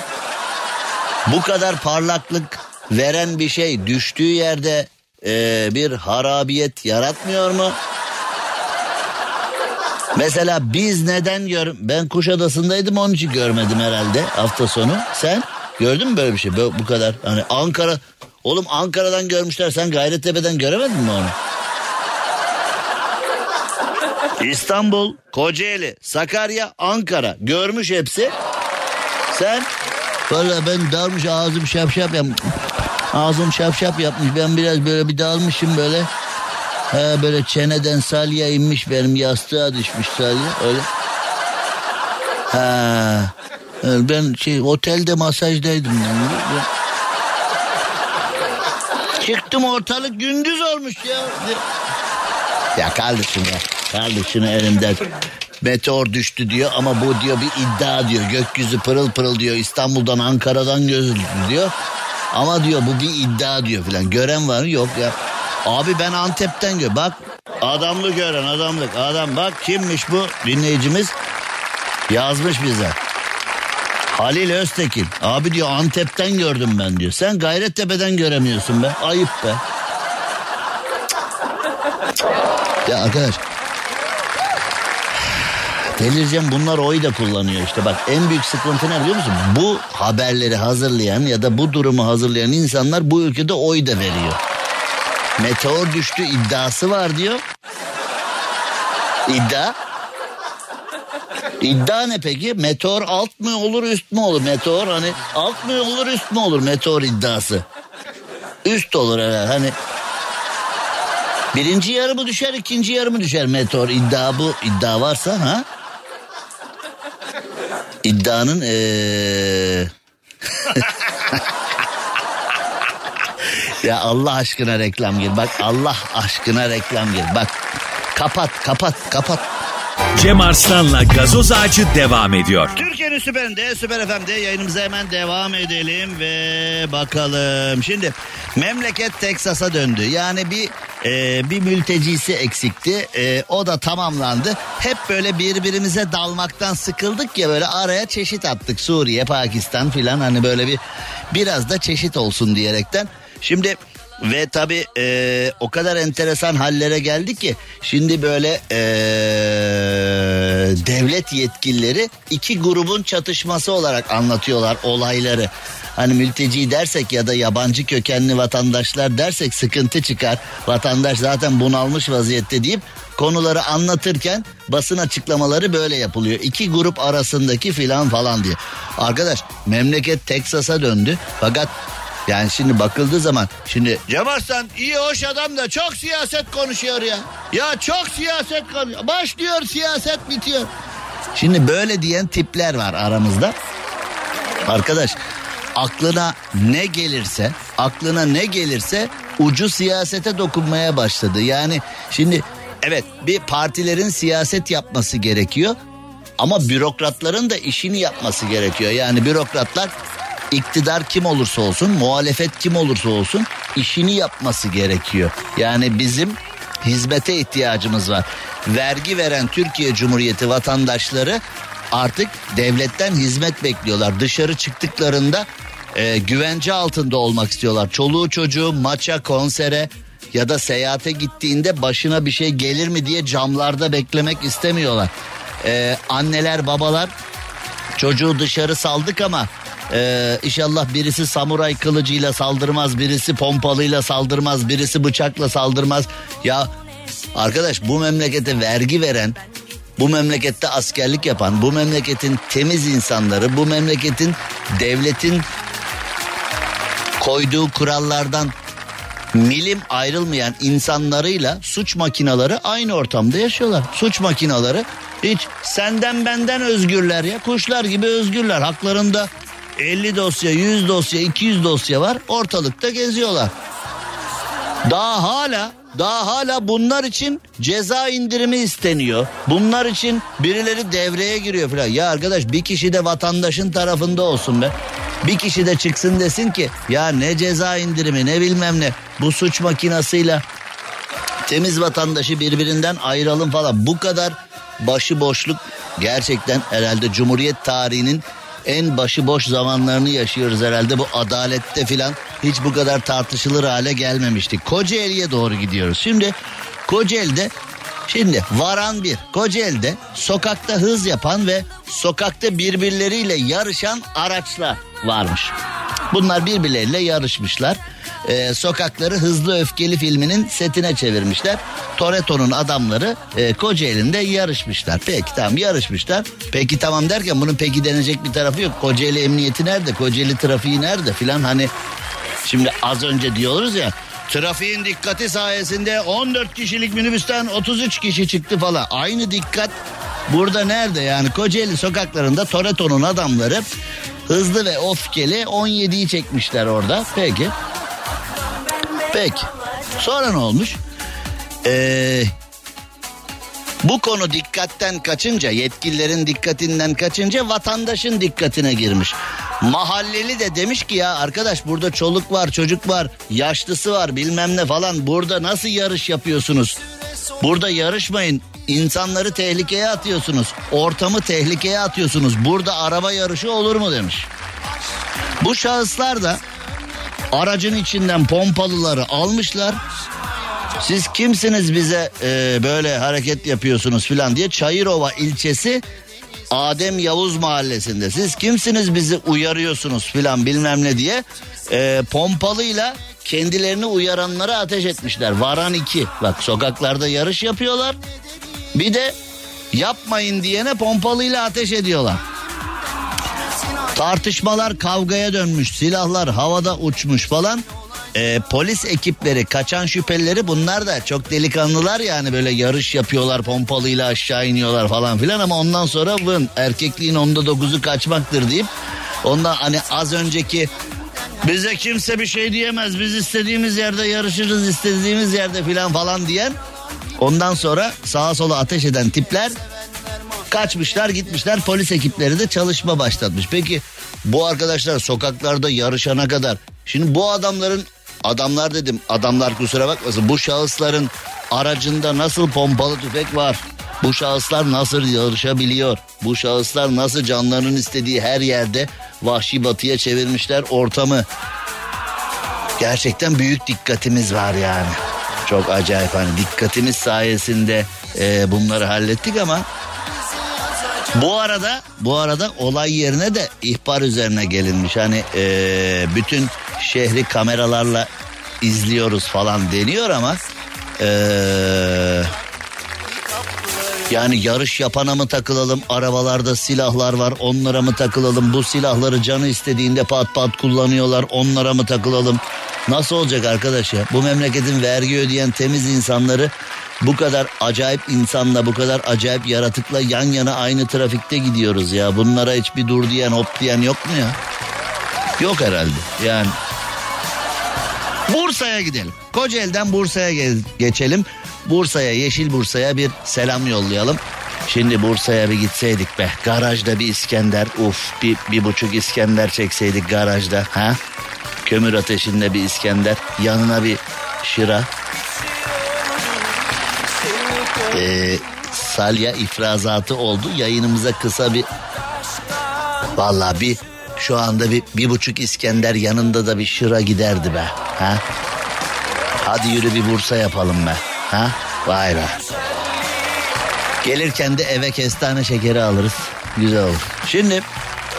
Bu kadar parlaklık veren bir şey düştüğü yerde e, bir harabiyet yaratmıyor mu? Mesela biz neden gör... Ben Kuşadası'ndaydım onun için görmedim herhalde hafta sonu. Sen gördün mü böyle bir şey? Bu kadar. Hani Ankara... Oğlum Ankara'dan görmüşler. Sen Gayrettepe'den göremedin mi onu? İstanbul, Kocaeli, Sakarya, Ankara. Görmüş hepsi. Sen? Valla ben dalmış ağzım şapşap yapmış. Ağzım şapşap yapmış. Ben biraz böyle bir dalmışım böyle. He böyle çeneden salya inmiş benim yastığa düşmüş salya öyle. Ha. Ben şey otelde masajdaydım. Ben. Çıktım ortalık gündüz olmuş ya. Ya kardeşim ya. Kardeşim elimden. Meteor düştü diyor ama bu diyor bir iddia diyor. Gökyüzü pırıl pırıl diyor. İstanbul'dan Ankara'dan gözüldü diyor. Ama diyor bu bir iddia diyor filan. Gören var mı? Yok ya. Abi ben Antep'ten gör. Bak adamlı gören adamlık. Adam bak kimmiş bu dinleyicimiz? Yazmış bize. Halil Öztekin. Abi diyor Antep'ten gördüm ben diyor. Sen Gayrettepe'den göremiyorsun be. Ayıp be. Ya arkadaş. Delireceğim bunlar oy da kullanıyor işte bak en büyük sıkıntı ne biliyor musun? Bu haberleri hazırlayan ya da bu durumu hazırlayan insanlar bu ülkede oy da veriyor. Meteor düştü iddiası var diyor. İddia. İddia ne peki? Meteor alt mı olur üst mü olur? Meteor hani alt mı olur üst mü olur meteor iddiası? Üst olur herhalde hani. Birinci yarı mı düşer ikinci yarı mı düşer meteor iddia bu iddia varsa ha? İddianın ee... ya Allah aşkına reklam gir. Bak Allah aşkına reklam gir. Bak kapat kapat kapat. Cem Arslan'la gazoz ağacı devam ediyor. Türkiye'nin süperinde, süper FM'de yayınımıza hemen devam edelim ve bakalım. Şimdi memleket Teksas'a döndü. Yani bir e, bir mültecisi eksikti. E, o da tamamlandı. Hep böyle birbirimize dalmaktan sıkıldık ya böyle araya çeşit attık. Suriye, Pakistan filan hani böyle bir biraz da çeşit olsun diyerekten. Şimdi ve tabi e, o kadar enteresan hallere geldi ki şimdi böyle e, devlet yetkilileri iki grubun çatışması olarak anlatıyorlar olayları. Hani mülteci dersek ya da yabancı kökenli vatandaşlar dersek sıkıntı çıkar. Vatandaş zaten bunalmış vaziyette deyip konuları anlatırken basın açıklamaları böyle yapılıyor. İki grup arasındaki filan falan diye. Arkadaş memleket Teksas'a döndü fakat yani şimdi bakıldığı zaman şimdi Cem Arslan iyi hoş adam da çok siyaset konuşuyor ya. Ya çok siyaset konuşuyor. Başlıyor siyaset bitiyor. Şimdi böyle diyen tipler var aramızda. Arkadaş aklına ne gelirse aklına ne gelirse ucu siyasete dokunmaya başladı. Yani şimdi evet bir partilerin siyaset yapması gerekiyor. Ama bürokratların da işini yapması gerekiyor. Yani bürokratlar iktidar kim olursa olsun, muhalefet kim olursa olsun işini yapması gerekiyor. Yani bizim hizmete ihtiyacımız var. Vergi veren Türkiye Cumhuriyeti vatandaşları artık devletten hizmet bekliyorlar. Dışarı çıktıklarında e, güvence altında olmak istiyorlar. Çoluğu çocuğu maça, konsere ya da seyahate gittiğinde başına bir şey gelir mi diye camlarda beklemek istemiyorlar. E, anneler, babalar çocuğu dışarı saldık ama ee, inşallah birisi samuray kılıcıyla saldırmaz, birisi pompalıyla saldırmaz, birisi bıçakla saldırmaz. Ya arkadaş bu memlekete vergi veren, bu memlekette askerlik yapan, bu memleketin temiz insanları, bu memleketin devletin koyduğu kurallardan milim ayrılmayan insanlarıyla suç makinaları aynı ortamda yaşıyorlar. Suç makinaları hiç senden benden özgürler ya kuşlar gibi özgürler haklarında 50 dosya, 100 dosya, 200 dosya var. Ortalıkta geziyorlar. Daha hala daha hala bunlar için ceza indirimi isteniyor. Bunlar için birileri devreye giriyor falan. Ya arkadaş bir kişi de vatandaşın tarafında olsun be. Bir kişi de çıksın desin ki ya ne ceza indirimi ne bilmem ne. Bu suç makinasıyla temiz vatandaşı birbirinden ayıralım falan. Bu kadar başıboşluk gerçekten herhalde Cumhuriyet tarihinin en başıboş zamanlarını yaşıyoruz herhalde bu adalette filan. hiç bu kadar tartışılır hale gelmemiştik. Kocaeli'ye doğru gidiyoruz. Şimdi Kocaeli'de Şimdi varan bir. Kocaeli'de sokakta hız yapan ve sokakta birbirleriyle yarışan araçlar varmış. Bunlar birbirleriyle yarışmışlar. Ee, sokakları Hızlı Öfkeli filminin setine çevirmişler. Toretto'nun adamları e, Kocaeli'nde yarışmışlar. Peki tamam yarışmışlar. Peki tamam derken bunun peki denecek bir tarafı yok. Kocaeli emniyeti nerede? Kocaeli trafiği nerede filan hani Şimdi az önce diyoruz ya trafiğin dikkati sayesinde 14 kişilik minibüsten 33 kişi çıktı falan. Aynı dikkat burada nerede yani Kocaeli sokaklarında Toretto'nun adamları hızlı ve öfkeli 17'yi çekmişler orada. Peki. Peki. Sonra ne olmuş? Ee, bu konu dikkatten kaçınca, yetkililerin dikkatinden kaçınca vatandaşın dikkatine girmiş. Mahalleli de demiş ki ya arkadaş burada çoluk var, çocuk var, yaşlısı var bilmem ne falan. Burada nasıl yarış yapıyorsunuz? Burada yarışmayın. İnsanları tehlikeye atıyorsunuz. Ortamı tehlikeye atıyorsunuz. Burada araba yarışı olur mu demiş. Bu şahıslar da aracın içinden pompalıları almışlar. Siz kimsiniz bize e, böyle hareket yapıyorsunuz filan diye Çayırova ilçesi Adem Yavuz mahallesinde siz kimsiniz bizi uyarıyorsunuz filan bilmem ne diye e, pompalıyla kendilerini uyaranlara ateş etmişler. Varan iki bak sokaklarda yarış yapıyorlar bir de yapmayın diyene pompalıyla ateş ediyorlar. Tartışmalar kavgaya dönmüş silahlar havada uçmuş falan. E, polis ekipleri kaçan şüphelileri bunlar da çok delikanlılar yani böyle yarış yapıyorlar pompalıyla aşağı iniyorlar falan filan ama ondan sonra vın erkekliğin onda dokuzu kaçmaktır deyip ondan hani az önceki bize kimse bir şey diyemez biz istediğimiz yerde yarışırız istediğimiz yerde filan falan diyen ondan sonra sağa sola ateş eden tipler kaçmışlar gitmişler polis ekipleri de çalışma başlatmış. Peki bu arkadaşlar sokaklarda yarışana kadar şimdi bu adamların adamlar dedim adamlar kusura bakmasın bu şahısların aracında nasıl pompalı tüfek var? Bu şahıslar nasıl yarışabiliyor? Bu şahıslar nasıl canlarının istediği her yerde vahşi batıya çevirmişler ortamı? Gerçekten büyük dikkatimiz var yani. Çok acayip hani dikkatimiz sayesinde e, bunları hallettik ama bu arada bu arada olay yerine de ihbar üzerine gelinmiş. Hani e, bütün şehri kameralarla izliyoruz falan deniyor ama e, yani yarış yapana mı takılalım arabalarda silahlar var onlara mı takılalım bu silahları canı istediğinde pat pat kullanıyorlar onlara mı takılalım nasıl olacak arkadaş ya bu memleketin vergi ödeyen temiz insanları bu kadar acayip insanla bu kadar acayip yaratıkla yan yana aynı trafikte gidiyoruz ya bunlara hiçbir dur diyen hop diyen yok mu ya yok herhalde yani Bursa'ya gidelim. Kocaeli'den Bursa'ya ge- geçelim. Bursa'ya, Yeşil Bursa'ya bir selam yollayalım. Şimdi Bursa'ya bir gitseydik be. Garajda bir İskender. Uf bir, bir buçuk İskender çekseydik garajda. Ha? Kömür ateşinde bir İskender. Yanına bir şıra. Ee, salya ifrazatı oldu. Yayınımıza kısa bir... Vallahi bir şu anda bir, bir buçuk İskender yanında da bir şıra giderdi be. Ha? Hadi yürü bir Bursa yapalım be. Ha? Vay be. Gelirken de eve kestane şekeri alırız. Güzel olur. Şimdi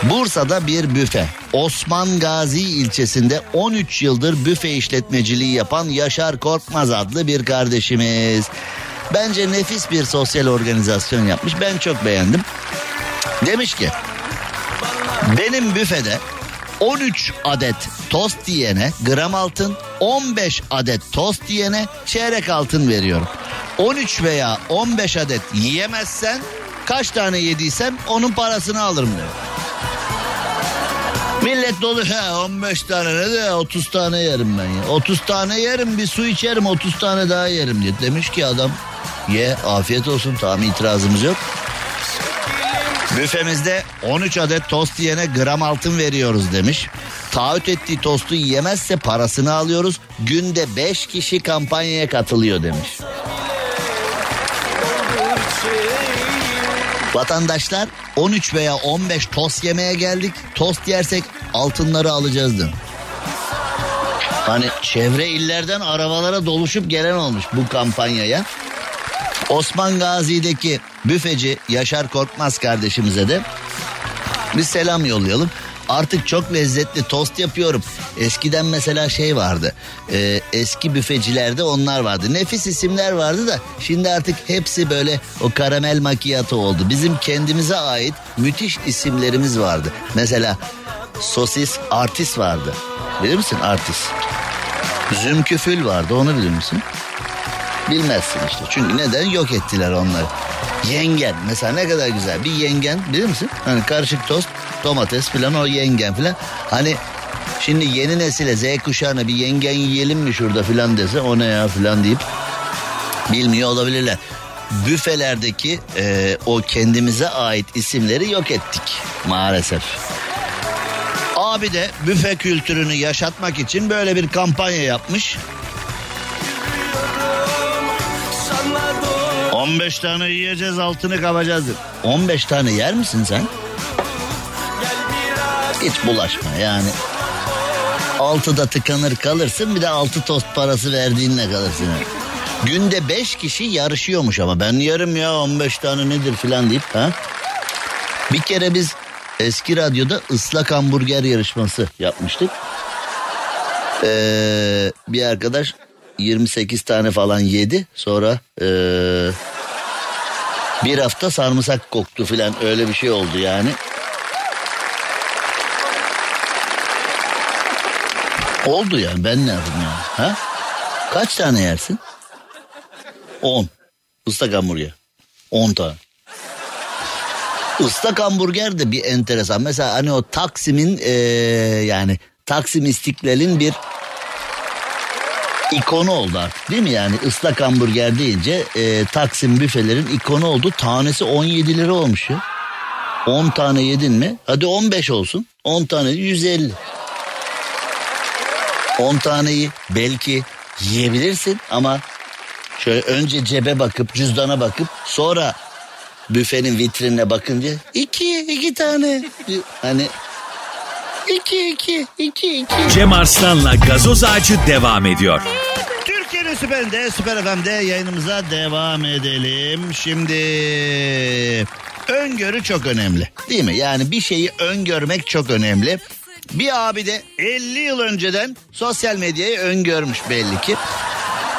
Bursa'da bir büfe. Osman Gazi ilçesinde 13 yıldır büfe işletmeciliği yapan Yaşar Korkmaz adlı bir kardeşimiz. Bence nefis bir sosyal organizasyon yapmış. Ben çok beğendim. Demiş ki benim büfede 13 adet tost diyene gram altın, 15 adet tost diyene çeyrek altın veriyorum. 13 veya 15 adet yiyemezsen kaç tane yediysem onun parasını alırım diyor. Millet dolu he 15 tane ne de 30 tane yerim ben ya. 30 tane yerim bir su içerim 30 tane daha yerim diye. Demiş ki adam ye afiyet olsun tamam itirazımız yok. Büfemizde 13 adet tost yiyene gram altın veriyoruz demiş. Taahhüt ettiği tostu yiyemezse parasını alıyoruz. Günde 5 kişi kampanyaya katılıyor demiş. Vatandaşlar 13 veya 15 tost yemeye geldik. Tost yersek altınları alacağız demiş. Hani çevre illerden arabalara doluşup gelen olmuş bu kampanyaya. Osman Gazi'deki büfeci Yaşar Korkmaz kardeşimize de bir selam yollayalım. Artık çok lezzetli tost yapıyorum. Eskiden mesela şey vardı. e, eski büfecilerde onlar vardı. Nefis isimler vardı da şimdi artık hepsi böyle o karamel makiyato oldu. Bizim kendimize ait müthiş isimlerimiz vardı. Mesela sosis artist vardı. Bilir misin artist? Zümküfül vardı onu bilir misin? Bilmezsin işte. Çünkü neden yok ettiler onları. Yengen mesela ne kadar güzel bir yengen bilir misin? Hani karışık tost domates falan o yengen falan. Hani şimdi yeni nesile Z kuşağına bir yengen yiyelim mi şurada falan dese o ne ya falan deyip bilmiyor olabilirler. Büfelerdeki e, o kendimize ait isimleri yok ettik maalesef. Abi de büfe kültürünü yaşatmak için böyle bir kampanya yapmış. 15 tane yiyeceğiz altını kapacağız. 15 tane yer misin sen? Hiç bulaşma yani. Altıda tıkanır kalırsın bir de altı tost parası verdiğinle kalırsın. Günde 5 kişi yarışıyormuş ama ben yarım ya 15 tane nedir filan deyip ha. Bir kere biz eski radyoda ıslak hamburger yarışması yapmıştık. Ee, bir arkadaş 28 tane falan yedi. Sonra ee, bir hafta sarımsak koktu filan öyle bir şey oldu yani. Oldu yani ben ne yapayım yani? Ha? Kaç tane yersin? 10. Islak hamburger. 10 tane. Islak hamburger de bir enteresan. Mesela hani o Taksim'in ee, yani Taksim İstiklal'in bir ikonu oldu artık değil mi yani ıslak hamburger deyince e, Taksim büfelerin ikonu oldu tanesi 17 lira olmuş ya 10 tane yedin mi hadi 15 olsun 10 tane 150 10 taneyi belki yiyebilirsin ama şöyle önce cebe bakıp cüzdana bakıp sonra büfenin vitrinine bakınca iki iki tane hani iki iki iki iki Cem Arslan'la gazoz ağacı devam ediyor. Türkiye'nin süperinde, süper FM'de yayınımıza devam edelim. Şimdi öngörü çok önemli değil mi? Yani bir şeyi öngörmek çok önemli. Bir abi de 50 yıl önceden sosyal medyayı öngörmüş belli ki.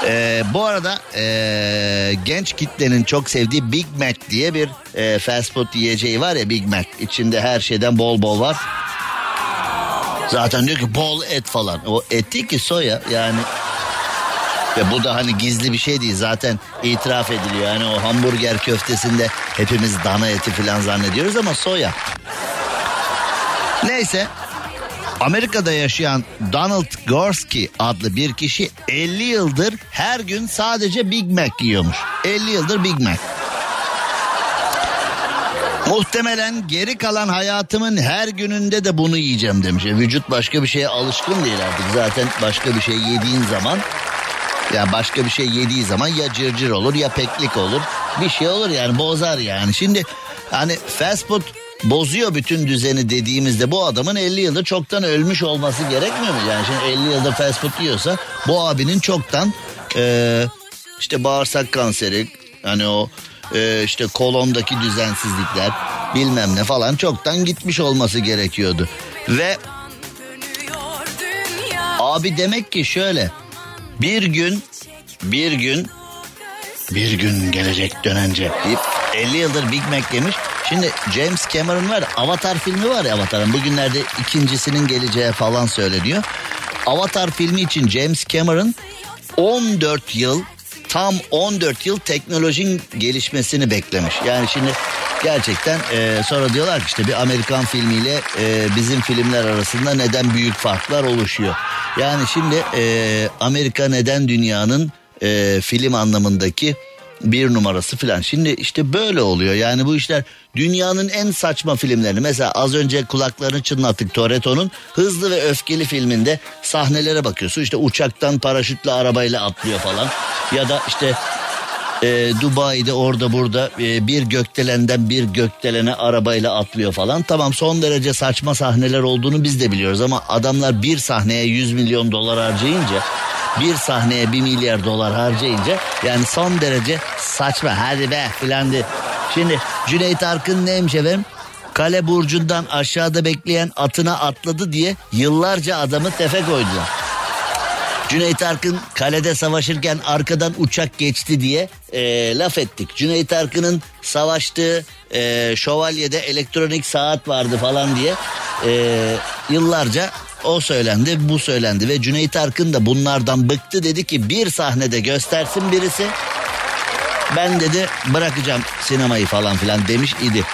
Ee, bu arada ee, genç kitlenin çok sevdiği Big Mac diye bir ee, fast food yiyeceği var ya Big Mac. İçinde her şeyden bol bol var. Zaten diyor ki bol et falan. O et ki soya yani. Ve bu da hani gizli bir şey değil zaten itiraf ediliyor. Yani o hamburger köftesinde hepimiz dana eti falan zannediyoruz ama soya. Neyse Amerika'da yaşayan Donald Gorski adlı bir kişi 50 yıldır her gün sadece Big Mac yiyormuş. 50 yıldır Big Mac. Muhtemelen geri kalan hayatımın her gününde de bunu yiyeceğim demiş. E, Vücut başka bir şeye alışkın değil artık. Zaten başka bir şey yediğin zaman ya başka bir şey yediği zaman ya cırcır olur ya peklik olur. Bir şey olur yani bozar yani. Şimdi hani fast food bozuyor bütün düzeni dediğimizde bu adamın 50 yıldır çoktan ölmüş olması gerekmiyor mu? Yani şimdi 50 yıldır fast food yiyorsa bu abinin çoktan eee, işte bağırsak kanseri hani o eee, işte kolondaki düzensizlikler bilmem ne falan çoktan gitmiş olması gerekiyordu. Ve abi demek ki şöyle bir gün bir gün bir gün gelecek dönence deyip 50 yıldır Big Mac yemiş. Şimdi James Cameron var Avatar filmi var ya Avatar'ın bugünlerde ikincisinin geleceği falan söyleniyor. Avatar filmi için James Cameron 14 yıl tam 14 yıl teknolojinin gelişmesini beklemiş. Yani şimdi gerçekten e, sonra diyorlar ki işte bir Amerikan filmiyle e, bizim filmler arasında neden büyük farklar oluşuyor. Yani şimdi e, Amerika neden dünyanın e, film anlamındaki bir numarası filan. Şimdi işte böyle oluyor yani bu işler dünyanın en saçma filmlerini mesela az önce kulaklarını çınlattık Toretto'nun Hızlı ve Öfkeli filminde sahnelere bakıyorsun işte uçaktan paraşütle arabayla atlıyor falan ya da işte e, Dubai'de orada burada e, bir gökdelenden bir gökdelene arabayla atlıyor falan. Tamam son derece saçma sahneler olduğunu biz de biliyoruz ama adamlar bir sahneye 100 milyon dolar harcayınca bir sahneye 1 milyar dolar harcayınca yani son derece saçma hadi be filan de. Şimdi Cüneyt Arkın neymiş efendim? Kale burcundan aşağıda bekleyen atına atladı diye yıllarca adamı tefe koydular. Cüneyt Arkın kalede savaşırken arkadan uçak geçti diye e, laf ettik. Cüneyt Arkın'ın savaştığı e, şövalyede elektronik saat vardı falan diye e, yıllarca o söylendi bu söylendi ve Cüneyt Arkın da bunlardan bıktı. Dedi ki bir sahnede göstersin birisi ben dedi bırakacağım sinemayı falan filan demiş idi.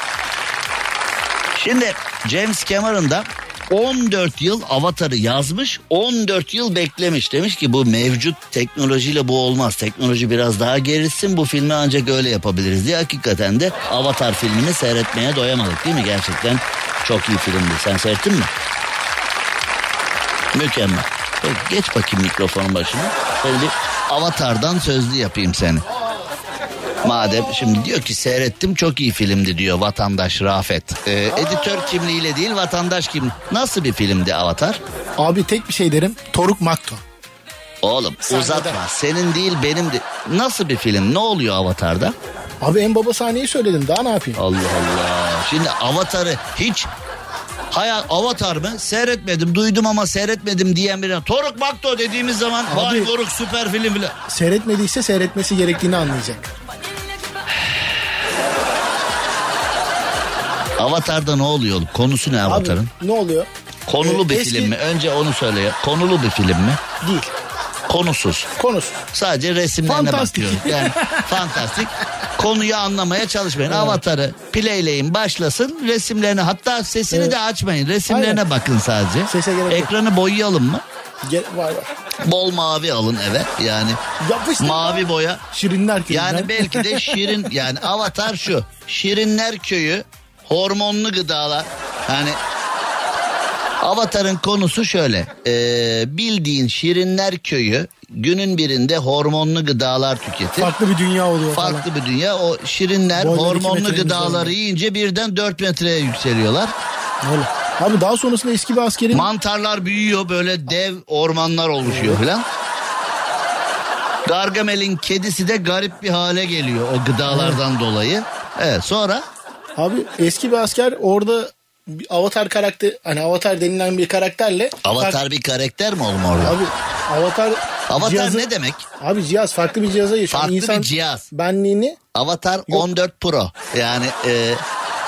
Şimdi James Cameron da 14 yıl Avatar'ı yazmış 14 yıl beklemiş. Demiş ki bu mevcut teknolojiyle bu olmaz. Teknoloji biraz daha gelişsin bu filmi ancak öyle yapabiliriz. diye hakikaten de Avatar filmini seyretmeye doyamadık değil mi? Gerçekten çok iyi filmdi. Sen seyrettin mi? Mükemmel. Peki, geç bakayım mikrofonun başına. Şöyle bir avatardan sözlü yapayım seni. Madem şimdi diyor ki seyrettim çok iyi filmdi diyor vatandaş Rafet. Ee, editör kimliğiyle değil vatandaş kimliği. Nasıl bir filmdi Avatar? Abi tek bir şey derim. Toruk Makto. Oğlum Sahnede. uzatma senin değil benim de. Nasıl bir film ne oluyor Avatar'da? Abi en baba sahneyi söyledim daha ne yapayım? Allah Allah. Şimdi Avatar'ı hiç Hayal Avatar mı? Seyretmedim, duydum ama seyretmedim diyen birine. Toruk Makto dediğimiz zaman Abi- vay moruk süper film filan. Seyretmediyse seyretmesi gerektiğini anlayacak. Avatar'da ne oluyor? Konusu ne Avatar'ın? Abi ne oluyor? Konulu Ee, bir eski- film mi? Önce onu söyle. ya. Konulu bir film mi? Değil. Konusuz. Konusu. Sadece resimlerine Fantastik. bakıyoruz. Yani fantastik. Konuyu anlamaya çalışmayın. Avatar'ı playleyin başlasın. Resimlerini hatta sesini Evet. de açmayın. Resimlerine Aynen. bakın sadece. Sese gerek yok. Ekranı boyayalım mı? Gel, var var. Bol mavi alın eve. Yani Yapıştır. mavi boya. Şirinler köyünden. Yani belki de şirin yani avatar şu. Şirinler köyü hormonlu gıdalar. Yani Avatar'ın konusu şöyle. Ee, bildiğin Şirinler köyü günün birinde hormonlu gıdalar tüketir. Farklı bir dünya oluyor falan. Farklı bir dünya. O şirinler Boyları hormonlu gıdaları üzerinde. yiyince birden 4 metreye yükseliyorlar. Öyle. Abi daha sonrasında eski bir askerin Mantarlar büyüyor böyle dev ormanlar oluşuyor filan. Gargamel'in kedisi de garip bir hale geliyor o gıdalardan dolayı. Evet sonra abi eski bir asker orada bir avatar karakter hani avatar denilen bir karakterle Avatar bir karakter mi oğlum orada? Abi avatar Avatar cihazı- ne demek? Abi cihaz farklı bir cihaza geçiyor. Farklı İnsan bir cihaz. benliğini Avatar 14 Pro. Yani e,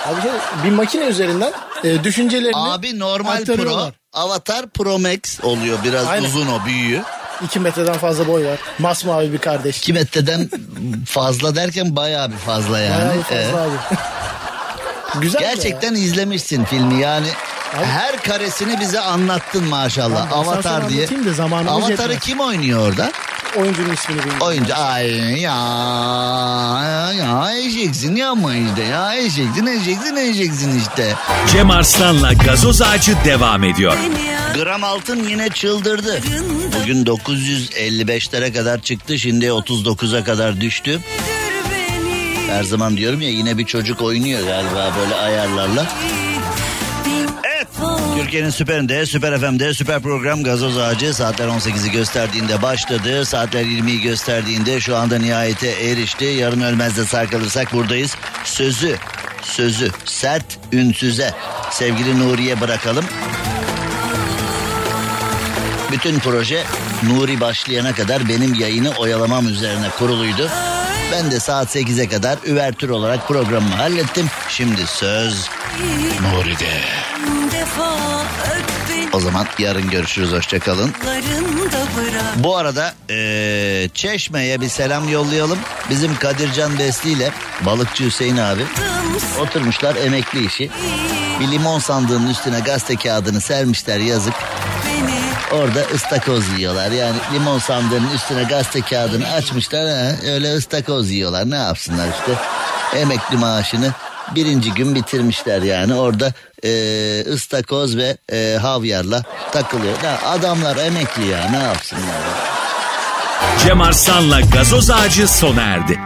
abi şey, bir makine üzerinden e, düşüncelerini abi normal Pro. Avatar Pro Max oluyor. Biraz Aynen. uzun o büyüğü. 2 metreden fazla boy var. Masmavi bir kardeş. 2 metreden fazla derken bayağı bir fazla yani. Bayağı fazla Evet. abi. Güzel de Gerçekten izlemişsin filmi yani. Her karesini bize anlattın maşallah. Sana Avatar diye. zamanımız Avatar'ı yetmez. kim oynuyor orada? ya. Oyuncunun ismini bilmiyorum. Oyuncu ay ya ya eşeksin yapma işte ya eşeksin eşeksin eşeksin işte. Cem Arslan'la gazoz ağacı devam ediyor. Gram altın yine çıldırdı. Bugün 955'lere kadar çıktı şimdi 39'a kadar düştü. Her zaman diyorum ya yine bir çocuk oynuyor galiba böyle ayarlarla. Evet. Türkiye'nin süperinde, süper FM'de, süper program Gazoz Ağacı saatler 18'i gösterdiğinde başladı. Saatler 20'yi gösterdiğinde şu anda nihayete erişti. Yarın ölmezde sağ kalırsak buradayız. Sözü, sözü sert ünsüze sevgili Nuri'ye bırakalım. Bütün proje Nuri başlayana kadar benim yayını oyalamam üzerine kuruluydu. Ben de saat 8'e kadar üvertür olarak programımı hallettim. Şimdi söz Nuri'de. O zaman yarın görüşürüz hoşçakalın. Bu arada eee, Çeşme'ye bir selam yollayalım. Bizim Kadircan Besli ile balıkçı Hüseyin abi oturmuşlar emekli işi. Bir limon sandığının üstüne gazete kağıdını sermişler yazık. Orada ıstakoz yiyorlar. Yani limon sandığının üstüne gazete kağıdını açmışlar. Ha, öyle ıstakoz yiyorlar. Ne yapsınlar işte. Emekli maaşını birinci gün bitirmişler yani. Orada e, ıstakoz ve e, havyarla takılıyor. Ya adamlar emekli ya ne yapsınlar ya. Cem Arslan'la gazoz ağacı sona erdi.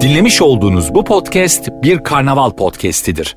Dinlemiş olduğunuz bu podcast bir karnaval podcastidir.